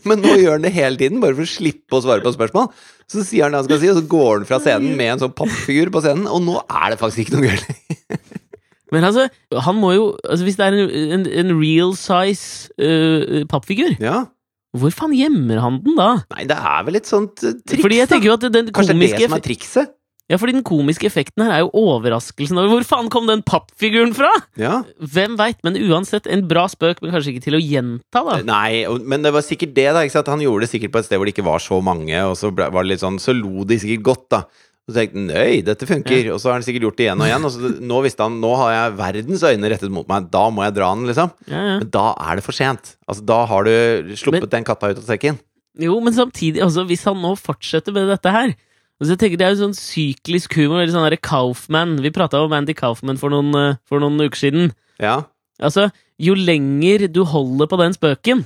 men nå gjør han det hele tiden, bare for å slippe å svare på spørsmål. Så sier han det han skal si, og så går han fra scenen med en sånn pappfigur på scenen, og nå er det faktisk ikke noe gøy. Men altså, han må jo altså Hvis det er en, en, en real size uh, pappfigur, Ja, hvor faen gjemmer han den da? Nei, det er vel litt sånt eh, triks, Fordi jeg tenker jo at den Kanskje det er det som er trikset? Ja, fordi den komiske effekten her er jo overraskelsen over hvor faen kom den pappfiguren fra? Ja. Hvem veit, men uansett, en bra spøk, men kanskje ikke til å gjenta, da. Nei, men det var sikkert det, da. Ikke sant? Han gjorde det sikkert på et sted hvor det ikke var så mange, og så var det litt sånn Så lo de sikkert godt, da. Og så tenkte han nei, dette funker. Og så har han sikkert gjort det igjen og igjen. Og så nå visste han nå har jeg verdens øyne rettet mot meg, da må jeg dra den, liksom. Ja, ja. Men da er det for sent. Altså, da har du sluppet Men- den katta ut av sekken. Jo, men samtidig, altså, hvis han nå fortsetter med dette her altså, jeg tenker Det er jo sånn syklisk humor, eller sånn der Kaufman. Vi prata om Andy Kaufman for noen, øh, for noen uker siden. Ja. Altså, jo lenger du holder på den spøken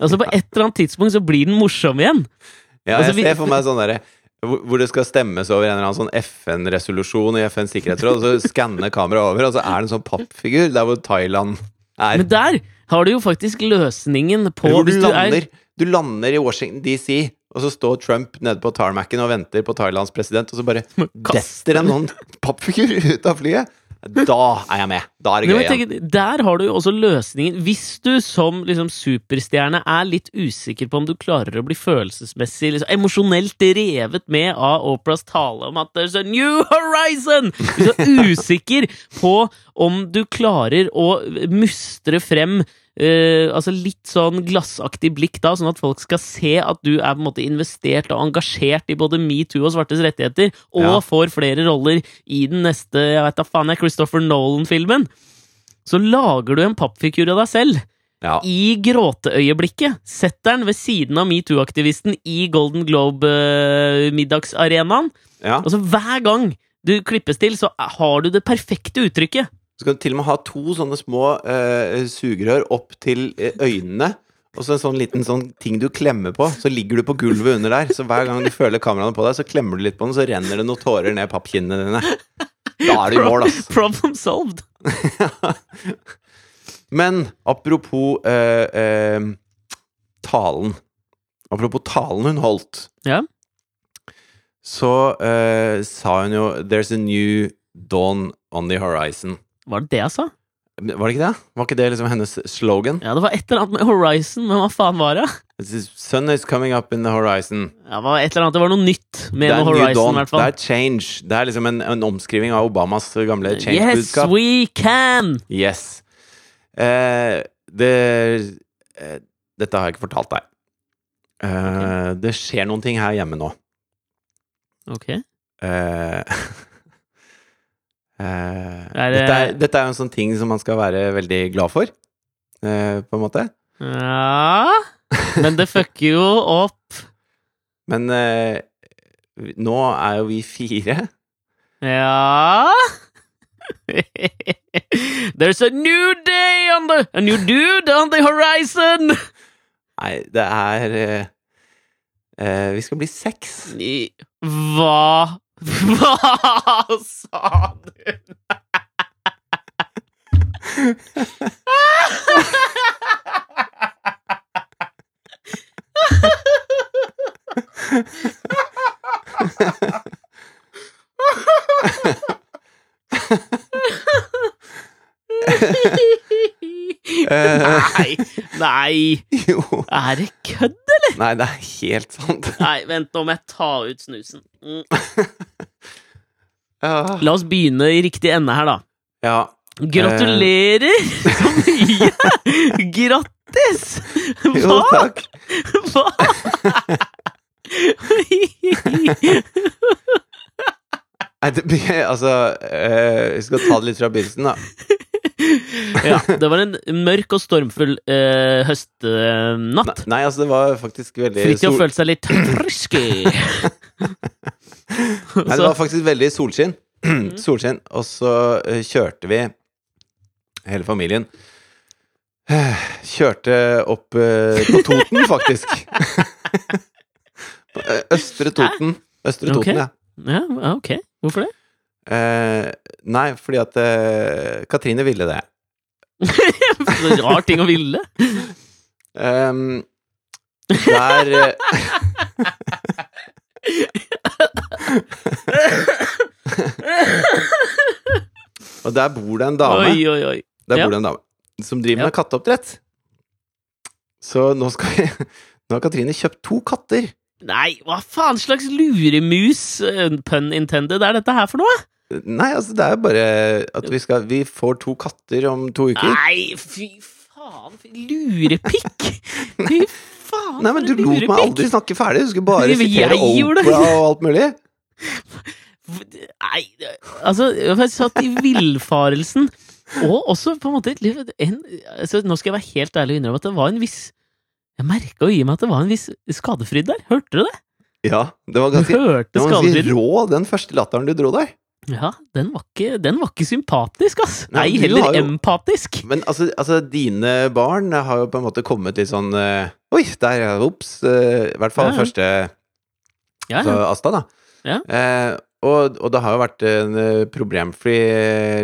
Altså, på et eller annet tidspunkt så blir den morsom igjen. Ja, Altså, jeg vi- ser for meg sånn derre hvor det skal stemmes over en eller annen sånn FN-resolusjon i FNs sikkerhetsråd, og så skanner kameraet over, og så er det en sånn pappfigur der hvor Thailand er. Men der har du jo faktisk løsningen på hvor du du er du lander i Washington DC, og så står Trump nede på tarmacen og venter på Thailands president, og så bare detter en sånn pappfigur ut av flyet. Da er jeg med. Da er det gøy igjen. Der har du jo også løsningen. Hvis du som liksom, superstjerne er litt usikker på om du klarer å bli følelsesmessig liksom, emosjonelt revet med av Oprahs tale om at there's a new horizon! Hvis du er usikker på om du klarer å mustre frem eh, altså litt sånn glassaktig blikk da, sånn at folk skal se at du er på en måte investert og engasjert i både metoo og svartes rettigheter, og Ja. får flere roller i den neste jeg vet da faen jeg, Christopher Nolan-filmen, så lager du en pappfigur av deg selv. Ja. I gråteøyeblikket. Setter den ved siden av metoo-aktivisten i Golden Globe-middagsarenaen. ja. Altså Hver gang du klippes til, så har du det perfekte uttrykket. Så kan du til og med ha to sånne små eh, sugerør opp til eh, øynene. Og så en sånn liten sånn ting du klemmer på. Så ligger du på gulvet under der. Så hver gang du føler kameraene på deg, så klemmer du litt på den, så renner det noen tårer ned pappkinnene dine. Da er du i mål, ass. Problem solved. Men apropos eh, eh, talen Apropos talen hun holdt, Ja. så eh, sa hun jo 'There's a new dawn on the horizon'. Var det det jeg sa? Var det ikke det? Var ikke det liksom hennes slogan? Ja, det var et eller annet med Horizon, men hva faen var det? Sun is coming up in the horizon. Ja, det var et eller annet, det var noe nytt med er noe Horizon, i hvert fall. Det er change. Det er liksom en, en omskriving av Obamas gamle change-budskap. Yes, we can! Yes. Eh, det eh, Dette har jeg ikke fortalt deg. Eh, Det skjer noen ting her hjemme nå. Ok. Eh, eh, Er det- dette, er, dette er jo en sånn ting som man skal være veldig glad for, uh, på en måte. Ja Men det fucker jo opp. Men uh, nå er jo vi fire. Ja There's a new day on the A new dude on the horizon! Nei, det er eh, eh, Vi skal bli seks. Hva Hva sa du? Eh, Nei, nei jo. Er det kødd? eller? Nei, det er helt sant. Nei, vent, nå må jeg ta ut snusen. Mm. Ja. La oss begynne i riktig ende her, da. ja. Gratulerer så mye! Grattis! Jo, takk. Hva? Nei, det, blir- altså eh, Vi skal ta det litt fra begynnelsen, da. ja, det var en mørk og stormfull eh, høstnatt. Nei, altså, det var faktisk veldig Fridtjof sol... følte seg litt frisky. Nei, det var faktisk veldig solskinn. solskinn. Og så eh, kjørte vi, hele familien Kjørte opp eh, på Toten, faktisk. På, eh, Østre Toten. Østre Toten, okay. ja, ja, ok. Hvorfor det? Eh, nei, fordi at eh, Katrine ville det. Så rar ting å ville. Um, der eh, Og der bor det en dame Oi, oi, oi. Der Ja. bor det en dame som driver Ja. med katteoppdrett. Så nå skal vi Nå har Katrine kjøpt to katter. Nei, hva faen slags luremus, eh, pun intended, er dette her for noe? Nei, altså, det er bare at vi skal Vi får to katter om to uker. Nei, fy faen, lurepikk! Fy faen, Nei, men du lot meg aldri snakke ferdig. Du skulle bare sitere. Opera og alt mulig. Nei, altså, jeg satt i villfarelsen. Og også på en måte en, altså, Nå skal jeg være helt ærlig og innrømme at det var en viss Jeg merka jo i meg at det var en viss skadefryd der. Hørte du det? Ja, det var ganske, det var ganske rå, den første latteren du dro der. Ja, den var ikke, den var ikke sympatisk, ass. Nei, Nei, heller jo- empatisk. Men altså, altså, dine barn har jo på en måte kommet litt sånn eh, Oi, der, ops. eh, I hvert fall Ja, ja. første Ja, ja. Asta, da. Ja. Eh, og, og det har jo vært en eh, problemfri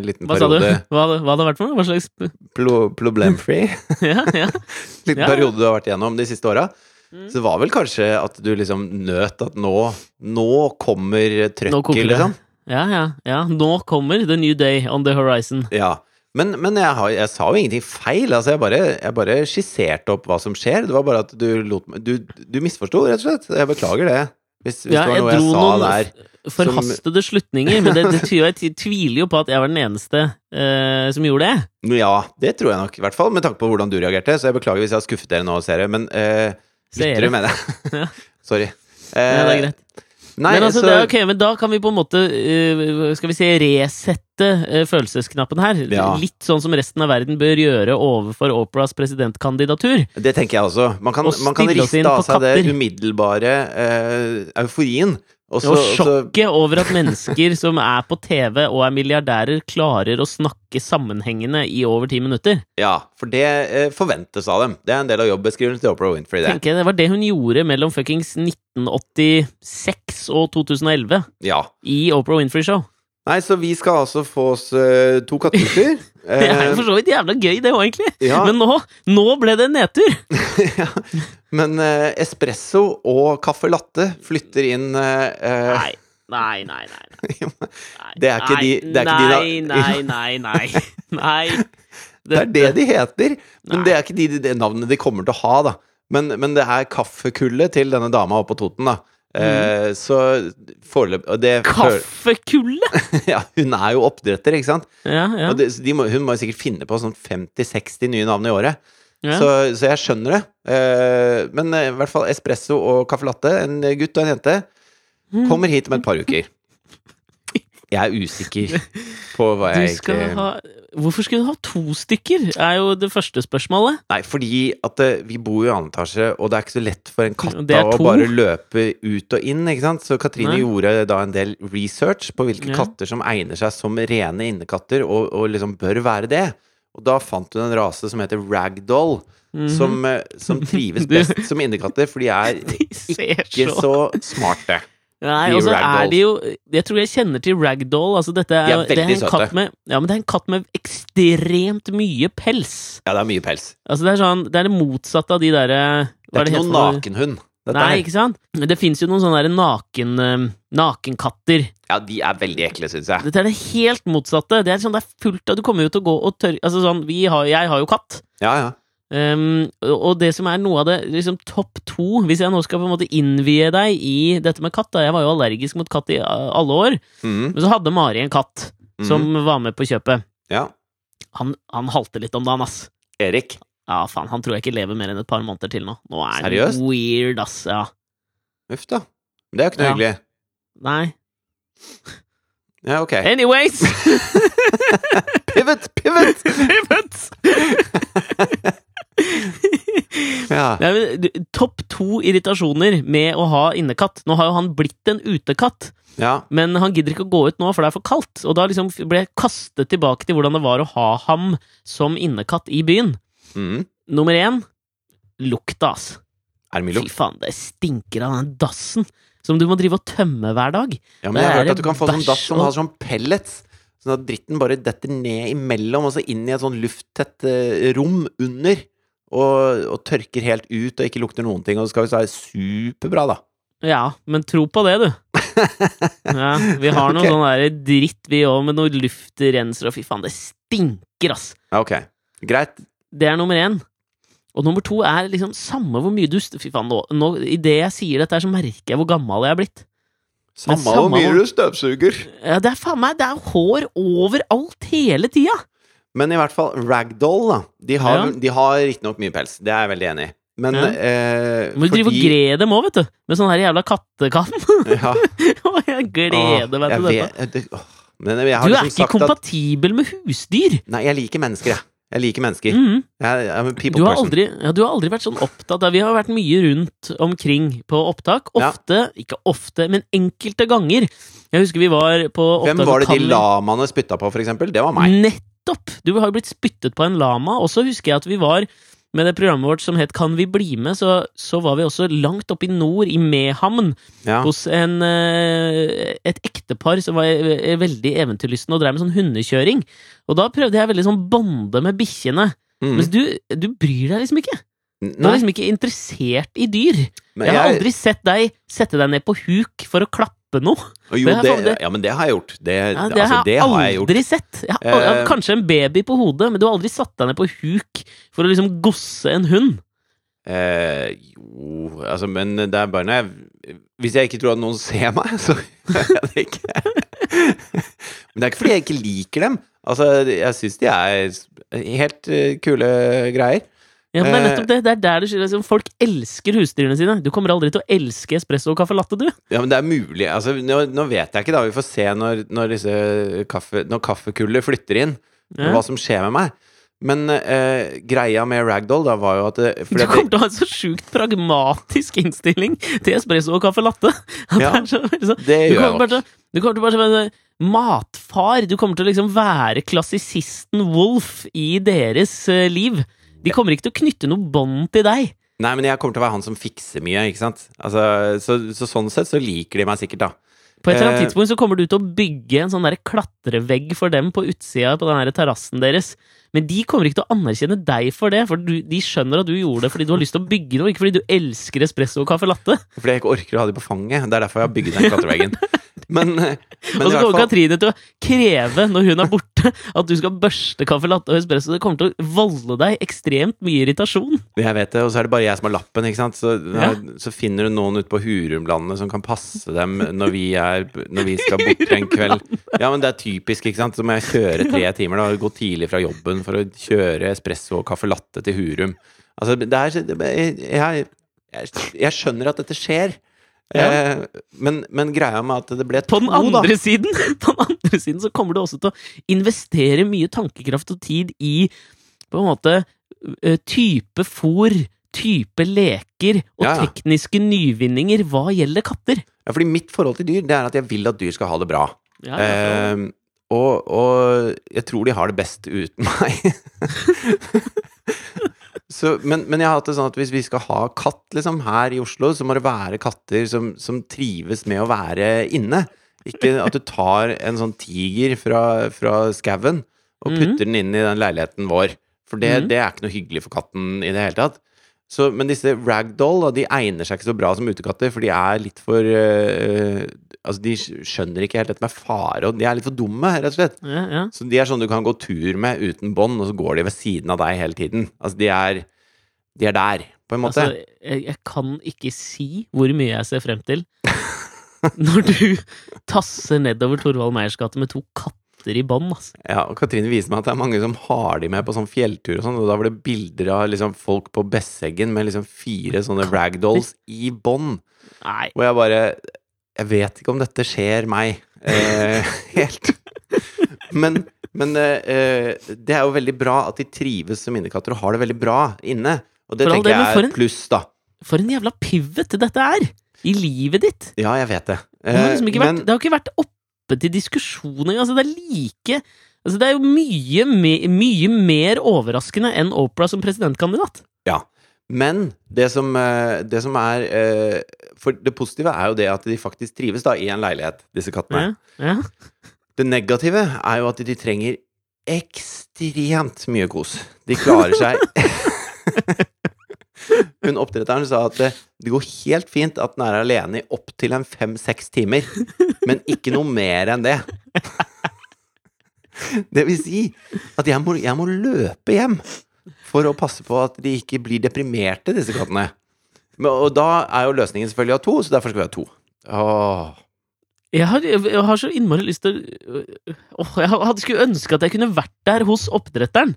liten Hva sa du? Hva, har det vært for noe? Hva slags Plo, problemfri Ja, ja. liten Ja. periode du har vært igjennom de siste åra. Mm. Så det var vel kanskje at du liksom nøt at nå Nå kommer trøkket, liksom. Ja, ja, ja. Nå kommer the new day on the horizon. Ja. Men, men jeg, har, jeg sa jo ingenting feil. Altså, jeg bare, jeg bare skisserte opp hva som skjer. Det var bare at du lot Du, du misforsto, rett og slett. Jeg beklager det. Hvis, hvis Ja, det var jeg noe jeg dro sa noen der. forhastede slutninger, men det, det, tviler- jeg tviler jo på at jeg var den eneste eh, som gjorde det. Ja, det tror jeg nok, i hvert fall med tanke på hvordan du reagerte. Så jeg beklager hvis jeg har skuffet dere nå, seere. Men eh, Seere. lyttere, mener jeg. Sorry. Ja, det er Eh, greit. Nei, men, altså, så det er, ok, men da kan vi på en måte eh, Skal vi si resette eh, følelsesknappen her. Ja. Litt sånn som resten av verden bør gjøre overfor Operas presidentkandidatur. Det tenker jeg også. Man kan, Og man kan riste av seg det umiddelbare uh, euforien. Og så, Og sjokket over at mennesker som er på TV og er milliardærer, klarer å snakke sammenhengende i over ti minutter. Ja, for det eh, forventes av dem. Det er en del av jobbeskrivelsen til Oprah Winfrey, det. Tenker jeg, Det var det hun gjorde mellom fuckings 1986 og 2011 Ja. i Oprah Winfrey Show. Nei, så vi skal altså få oss uh, to katteturer. Det er jo for så vidt jævla gøy, det òg, egentlig. ja, Men nå, nå ble det nedtur! ja. Men uh, espresso og caffè latte flytter inn eh, Nei, nei, nei. nei, nei. Det er ikke de- det er ikke de Nei, da- nei, nei, nei. nei. Det er det de heter, men Nei. det er ikke de, det navnet de kommer til å ha, da. Men, men det er kaffekullet til denne dama oppe på Toten, da. Eh, så foreløpig Kaffekulle! Ja, hun er jo oppdretter, ikke sant? Ja, ja. Og det, de må, hun må jo sikkert finne på sånn 50-60 nye navn i året. ja. Så, så jeg skjønner det. Eh, men eh, i hvert fall espresso og caffè latte, en gutt og en jente, Mm. kommer hit om et par uker. Jeg er usikker på hva Du jeg skal ha Hvorfor skulle du ha to stykker? Er jo det første spørsmålet. Nei, fordi at eh, vi bor jo i annen etasje, og det er ikke så lett for en katt å bare løpe ut og inn, ikke sant? Så Katrine Nei. gjorde da en del research på hvilke Ja. katter som egner seg som rene innekatter, og, og liksom bør være det. Og da fant hun en rase som heter ragdoll, Mhm. som, eh, som trives best som innekatter, for de er ikke så så smarte. Nei, de og så er de jo Jeg tror jeg kjenner til ragdoll. Altså, dette er, De er det er en søte. katt med Ja, men det er en katt med ekstremt mye pels. Ja, det er mye pels. Altså, det er sånn Det er det motsatte av de derre Det er ikke noen nakenhund. Dette Nei, ikke sant? Men Det fins jo noen sånne naken, eh, nakenkatter. Ja, de er veldig ekle, syns jeg. Dette er det helt motsatte. Det er sånn det er fullt av Du kommer jo til å gå og tørre Altså sånn, vi har, jeg har jo katt. Ja, ja. Um, og det som er noe av det liksom topp to Hvis jeg nå skal på en måte innvie deg i dette med katt da, Jeg var jo allergisk mot katt i alle år, mm. men så hadde Mari en katt som mhm. var med på kjøpet. Ja. Han, han halter litt om dagen, ass. Erik. Ja, faen, han tror jeg ikke lever mer enn et par måneder til nå. Nå er han weird, ass. Ja. Uff da. Det er jo ikke noe Ja. hyggelig. Nei. Ja, ok. Anyways! Pivot! Pivot! Pivot! Ja. Topp to irritasjoner med å ha innekatt. Nå har jo han blitt en utekatt, ja. men han gidder ikke å gå ut nå, for det er for kaldt. Og da liksom ble jeg kastet tilbake til hvordan det var å ha ham som innekatt i byen. Mm. Nummer én lukta, ass. Fy faen, det stinker av den dassen som du må drive og tømme hver dag. Ja, men jeg har hørt at du kan få sånn dass som har sånn pellets. Sånn at dritten bare detter ned imellom, og så inn i et sånn lufttett eh, rom under. Og, og tørker helt ut og ikke lukter noen ting. Og det skal visst være superbra, da. Ja, men tro på det, du. Ja, vi har noe okay. sånn der dritt, vi òg, med noe luftrenser og fy faen, det stinker, ass. Ok. Greit. Det er nummer én. Og nummer to er liksom samme hvor mye du Fy faen, nå, nå, i det jeg sier dette, så merker jeg hvor gammel jeg er blitt. Men Samme hvor mye du støvsuger. Ja, det er faen meg Det er hår overalt hele tida! Men i hvert fall ragdoll, da. De har, Ja. de har riktignok mye pels. Det er jeg veldig enig i. Men Ja. eh, Du må drive og fordi- gre dem òg, vet du. Med sånn her jævla kattekam. Ja. Jeg gleder meg til dette. vet- det- Men jeg har Du er liksom ikke sagt at kompatibel med husdyr! Nei, jeg liker mennesker, jeg. Jeg liker mennesker. Mm. Jeg, jeg er Du har, aldri, ja, du har aldri vært sånn opptatt av Vi har vært mye rundt omkring på opptak. Ja. Ofte, ikke ofte, men enkelte ganger. Jeg husker vi var på opptak Hvem var det de lamaene spytta på, for eksempel? Det var meg. Nettopp! Du har jo blitt spyttet på en lama. Og så husker jeg at vi var med det programmet vårt som het Kan vi bli med, så, så var vi også langt oppe i nord, i Mehamn, Ja. hos en, eh, et ektepar som var eh, veldig eventyrlysten og drev med sånn hundekjøring. Og da prøvde jeg veldig sånn bonde med bikkjene. Mm. Mens du, du bryr deg liksom ikke. Du er liksom ikke interessert i dyr. Jeg har aldri sett deg sette deg ned på huk for å klappe noe. Jo, det det, ja, men det har jeg gjort. Det, Ja, det altså, har jeg jeg har jeg gjort. aldri sett. Jeg har, Eh, kanskje en baby på hodet, men du har aldri satt deg ned på huk for å liksom gosse en hund. Eh, jo, altså, men det er bare når jeg Hvis jeg ikke tror at noen ser meg, så gjør jeg det ikke. men det er ikke fordi jeg ikke liker dem. Altså, jeg syns de er helt eh, kule greier. Ja, men Eh. nettopp det. Det er der det skjer. liksom, Folk elsker husdyrene sine. Du kommer aldri til å elske espresso og caffè latte, du. Ja, men det er mulig. Altså, nå, nå vet jeg ikke, da. Vi får se når, når, kaffe, når kaffekullet flytter inn, Ja. hva som skjer med meg. Men eh, greia med ragdoll da var jo at det, Du kommer til å ha en så sjukt pragmatisk innstilling til espresso og caffè latte. Ja, det så, så, sånn- det du gjør jeg kommer til, å- du kommer til å bare være matfar. Du kommer til å liksom være klassisisten Wolf i deres uh, liv. De kommer ikke til å knytte noe bånd til deg. Nei, men jeg kommer til å være han som fikser mye, ikke sant? Altså, så, så sånn sett så liker de meg sikkert, da. På et eller annet Eh. tidspunkt så kommer du til å bygge en sånn der klatrevegg for dem på utsida på den terrassen deres. Men de kommer ikke til å anerkjenne deg for det, for du, de skjønner at du gjorde det fordi du har lyst til å bygge noe, ikke fordi du elsker espresso og caffè latte. Fordi jeg ikke orker å ha de på fanget. Det er derfor jeg har bygget den klatreveggen. Men, eh, men Og så kommer Katrine til å kreve, når hun er borte, at du skal børste caffè latte og espresso. Det kommer til å volde deg ekstremt mye irritasjon. Jeg vet det, og så er det bare jeg som har lappen, ikke sant. Så, Ja. så finner du noen ute på Hurumlandet som kan passe dem når vi, er, når vi skal bort en kveld. Ja, men det er typisk, ikke sant. Så må jeg kjøre tre timer, da. Gå tidlig fra jobben for å kjøre espresso og caffè latte til Hurum. Altså, det er jeg, jeg, jeg skjønner at dette skjer. Ja. Eh, men, men greia med at det ble På den andre da siden På den andre siden så kommer du også til å investere mye tankekraft og tid i på en måte eh, type fôr, type leker og Ja, ja. tekniske nyvinninger hva gjelder katter. Ja, fordi mitt forhold til dyr, det er at jeg vil at dyr skal ha det bra. Ja, ja, ja. Eh, og, og jeg tror de har det best uten meg. så, men, men jeg har hatt det sånn at hvis vi skal ha katt liksom, her i Oslo, så må det være katter som, som trives med å være inne. Ikke at du tar en sånn tiger fra, fra skauen og Mhm. putter den inn i den leiligheten vår. For det, Mhm. det er ikke noe hyggelig for katten i det hele tatt. Så, men disse ragdoll de egner seg ikke så bra som utekatter, for de er litt for eh, Altså, de skjønner ikke helt dette med fare, og de er litt for dumme, rett og slett. ja, ja. Så de er sånn du kan gå tur med uten bånd, og så går de ved siden av deg hele tiden. Altså, de er De er der, på en måte. Altså, jeg, jeg kan ikke si hvor mye jeg ser frem til når du tasser nedover Torvald Meyers gate med to katter i bånd, altså. Ja, og Katrine viser meg at det er mange som har de med på sånn fjelltur og sånn, og da var det bilder av liksom folk på Besseggen med liksom fire sånne ragdolls i bånd. Nei. Og jeg bare Jeg vet ikke om dette skjer meg eh, helt. Men, men eh, eh, det er jo veldig bra at de trives som innekatter og har det veldig bra inne. Og det tenker jeg er en- pluss, da. For en jævla pivot dette er! I livet ditt. Ja, jeg vet det. Det har, liksom men, vært, det har ikke vært oppe til diskusjon engang. Altså, det er like altså, Det er jo mye, me, mye mer overraskende enn Opera som presidentkandidat. Ja. Men det som, eh, det som er eh, For det positive er jo det at de faktisk trives da i en leilighet, disse kattene. Ja, ja. Det negative er jo at de trenger ekstremt mye kos. De klarer seg Hun oppdretteren sa at det, går helt fint at den er alene i opptil en fem-seks timer, men ikke noe mer enn det. Det vil si at jeg må, jeg må løpe hjem for å passe på at de ikke blir deprimerte, disse kattene. Men, og da er jo løsningen selvfølgelig å ha to, så derfor skal vi ha to. Åh. Jeg har, jeg har så innmari lyst til Åh, Jeg hadde skulle ønske at jeg kunne vært der hos oppdretteren.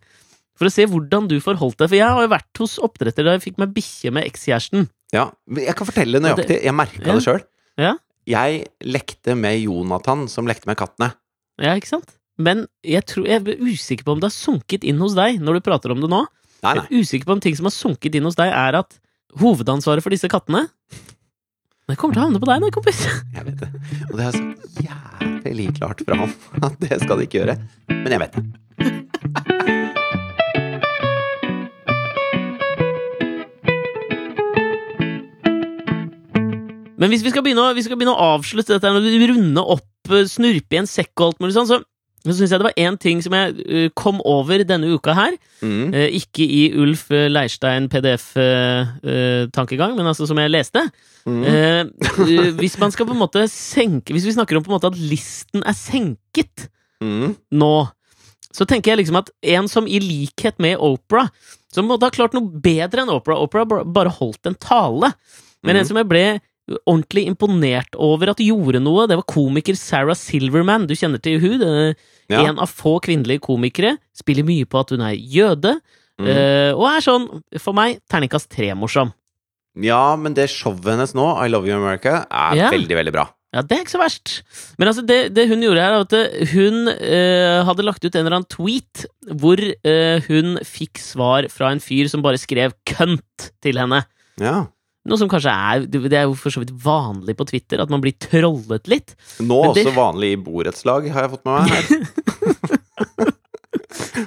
For å se hvordan du forholdt deg. For jeg har jo vært hos oppdretter da jeg fikk meg bikkje med ekskjæresten. Ja, jeg kan fortelle nøyaktig. Jeg merka Ja. det sjøl. Ja. Jeg lekte med Jonathan, som lekte med kattene. Ja, ikke sant? Men jeg, tror, jeg er usikker på om det har sunket inn hos deg når du prater om det nå. Nei, Jeg er usikker på om ting som har sunket inn hos deg, er at hovedansvaret for disse kattene Det kommer til å havne på deg, da, kompis. Jeg vet det. Og det er så jævlig klart fra ham at det skal de ikke gjøre. Men jeg vet det. Men hvis vi skal begynne å, vi skal begynne å avslutte dette, runde opp, eh, snurpe i en sekk og alt mulig sånn, så, så syns jeg det var én ting som jeg eh, kom over denne uka her. Mm. Eh, ikke i Ulf eh, Leirstein PDF-tankegang, men altså som jeg leste. Mm. Eh, eh, hvis man skal på en måte senke Hvis vi snakker om på en måte at listen er senket Mm. nå, så tenker jeg liksom at en som i likhet med Opera, som måtte ha klart noe bedre enn Opera Opera bare holdt en tale, men en som jeg ble ordentlig imponert over at gjorde noe, det var komiker Sarah Silverman. Du kjenner til hun? Ja. En av få kvinnelige komikere. Spiller mye på at hun er jøde. Mm. eh, og er sånn, for meg, terningkast tre-morsom. Ja, men det showet hennes nå, I Love You America, er yeah. veldig, veldig bra. Ja, det er ikke så verst. Men altså, det, det hun gjorde her, er at eh, hun eh, hadde lagt ut en eller annen tweet hvor eh, hun fikk svar fra en fyr som bare skrev 'kønt' til henne. Ja. Noe som kanskje er Det er jo for så vidt vanlig på Twitter, at man blir trollet litt. Nå det- også vanlig i borettslag, har jeg fått med meg her.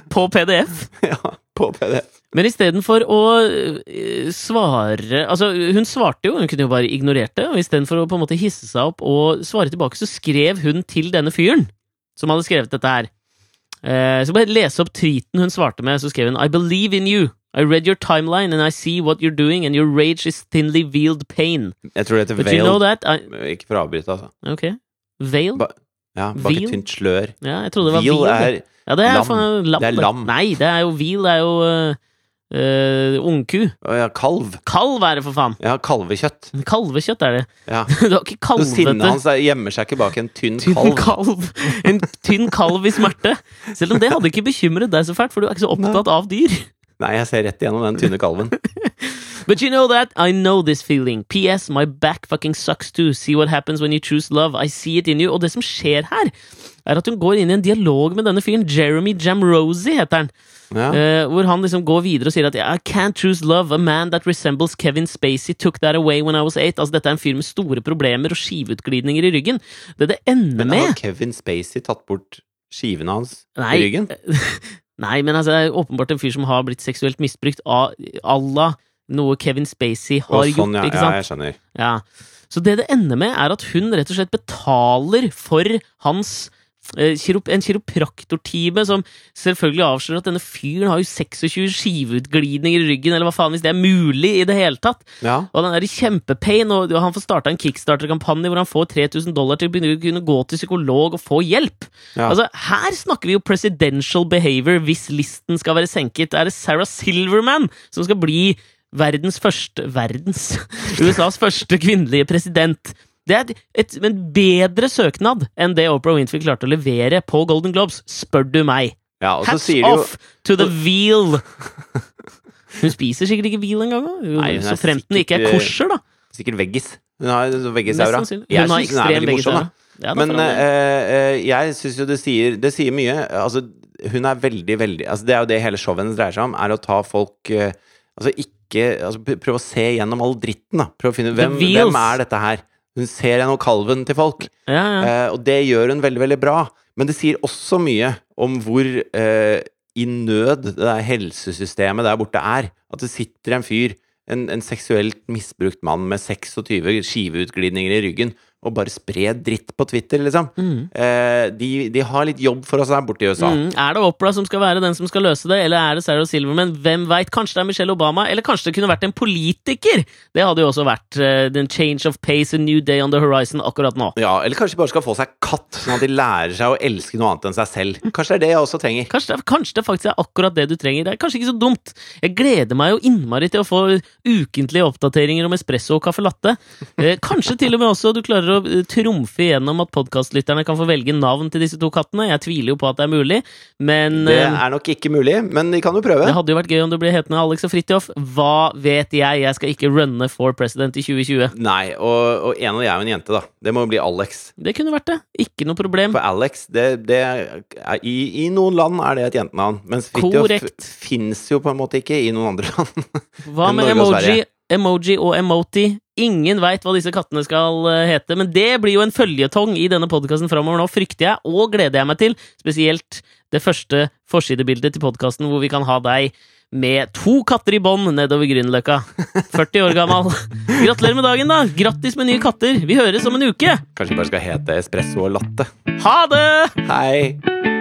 På PDF. ja, på PDF. Men istedenfor å eh, svare Altså, hun svarte jo, hun kunne jo bare ignorert det, og istedenfor å på en måte hisse seg opp og svare tilbake, så skrev hun til denne fyren som hadde skrevet dette her. Eh, så bare lese opp tweeten hun svarte med, så skrev hun I believe in you. I read your timeline and I see what you're doing, and your rage is thinly veiled pain. Jeg tror det heter But you know that I, Ikke for å avbryte, altså. Ok. Veil? Ba ja, bak Veil? et tynt slør. Ja, jeg trodde det var veil. er ja, det er lam. faen lam. Det er lam. Nei, det er jo det er jo uh, ungku. Ja, kalv. Kalv er det, for faen! Ja, kalvekjøtt. Kalvekjøtt er det. Ja. Du har ikke kalvete sinnet hans er- gjemmer seg ikke bak en tynn tynn kalv. kalv. En tynn kalv i smerte. Selv om det hadde ikke bekymret deg så fælt, for du er ikke så opptatt av dyr. Nei, jeg ser rett igjennom den tynne kalven. But you know that? I know this feeling. PS, my back fucking sucks too. See what happens when you choose love. I see it in you. Og det som skjer her, er at hun går inn i en dialog med denne fyren. Jeremy Jamrosi heter han. Ja. Uh, hvor han liksom går videre og sier at I can't choose love. A man that resembles Kevin Spacey took that away when I was eight. Altså Dette er en fyr med store problemer og skiveutglidninger i ryggen. Det det ender med Men har Kevin Spacey tatt bort skivene hans Nei. i ryggen? Nei, men altså, det er åpenbart en fyr som har blitt seksuelt misbrukt av Allah. Noe Kevin Spacey har sånn, gjort, ja, ikke ja, jeg skjønner. Ja. Så det det ender med, er at hun rett og slett betaler for hans en kiropraktortime som selvfølgelig avslører at denne fyren har jo 26 skiveutglidninger i ryggen, eller hva faen, hvis det er mulig i det hele tatt. Ja. Og han er i kjempepain, og han får starta en kickstarter-kampanje hvor han får 3000 dollar til å kunne gå til psykolog og få hjelp. Ja. Altså, Her snakker vi jo presidential behavior hvis listen skal være senket. Er det Sarah Silverman som skal bli verdens første Verdens USAs første kvinnelige president? Det er et, et, en bedre søknad enn det Oprah Winfrey klarte å levere på Golden Globes, spør du meg. Ja, Hats de jo off to the veal! Hun spiser sikkert ikke veal engang, så fremt den ikke er sikkert, kosher, da. Sikkert veggis. Hun har veggisaura. Jeg syns hun er veldig morsom, da. Ja, da Men eh, eh, jeg syns jo det sier Det sier mye. Altså, hun er veldig, veldig altså, Det er jo det hele showet hennes dreier seg om, er å ta folk eh, Altså ikke altså, Prøve å se gjennom all dritten, da. Prøve å finne ut hvem, hvem er dette her. Hun ser gjennom kalven til folk. ja, ja. Eh, og det gjør hun veldig, veldig bra. Men det sier også mye om hvor eh, i nød det der helsesystemet der borte er. At det sitter en fyr, en, en seksuelt misbrukt mann med 26 skiveutglidninger i ryggen, og bare spre dritt på Twitter, liksom. Mm. Eh, de, de har litt jobb for oss der borte i USA. Mm. Er det Oprah som skal være den som skal løse det, eller er det Sarah Silverman? Hvem veit? Kanskje det er Michelle Obama, eller kanskje det kunne vært en politiker? Det hadde jo også vært uh, den change of pace, a new day on the horizon akkurat nå. Ja, Eller kanskje de bare skal få seg katt, sånn at de lærer seg å elske noe annet enn seg selv. Kanskje det er det jeg også trenger. Kanskje det, kanskje det faktisk er akkurat det du trenger. Det er kanskje ikke så dumt. Jeg gleder meg jo innmari til å få ukentlige oppdateringer om espresso og caffè latte. Eh, kanskje til og med også du klarer å eh, trumfe gjennom at podkastlytterne kan få velge navn til disse to kattene. Jeg tviler jo på at det er mulig, men Det eh, er nok ikke mulig, men de kan jo prøve. det hadde jo vært gøy om du ble hetende Alex og Fridtjof. Hva vet jeg? Jeg skal ikke runne for president i 2020. Nei, og, og en av de er jo en jente, da. Det må jo bli Alex. Det kunne vært det. Ikke noe problem. For Alex, det, det er, i, I noen land er det et jentenavn, mens Fridtjof fins jo på en måte ikke i noen andre land. Hva med emoji, emoji og emoti? Ingen veit hva disse kattene skal eh, hete, men det blir jo en føljetong i denne podkasten framover nå, frykter jeg, og gleder jeg meg til. Spesielt det første forsidebildet til podkasten hvor vi kan ha deg med to katter i bånd nedover Grünerløkka. 40 år gammel. Gratulerer med dagen, da! Grattis med nye katter! Vi høres om en uke! Kanskje de bare skal hete espresso og latte. Ha det! Hei!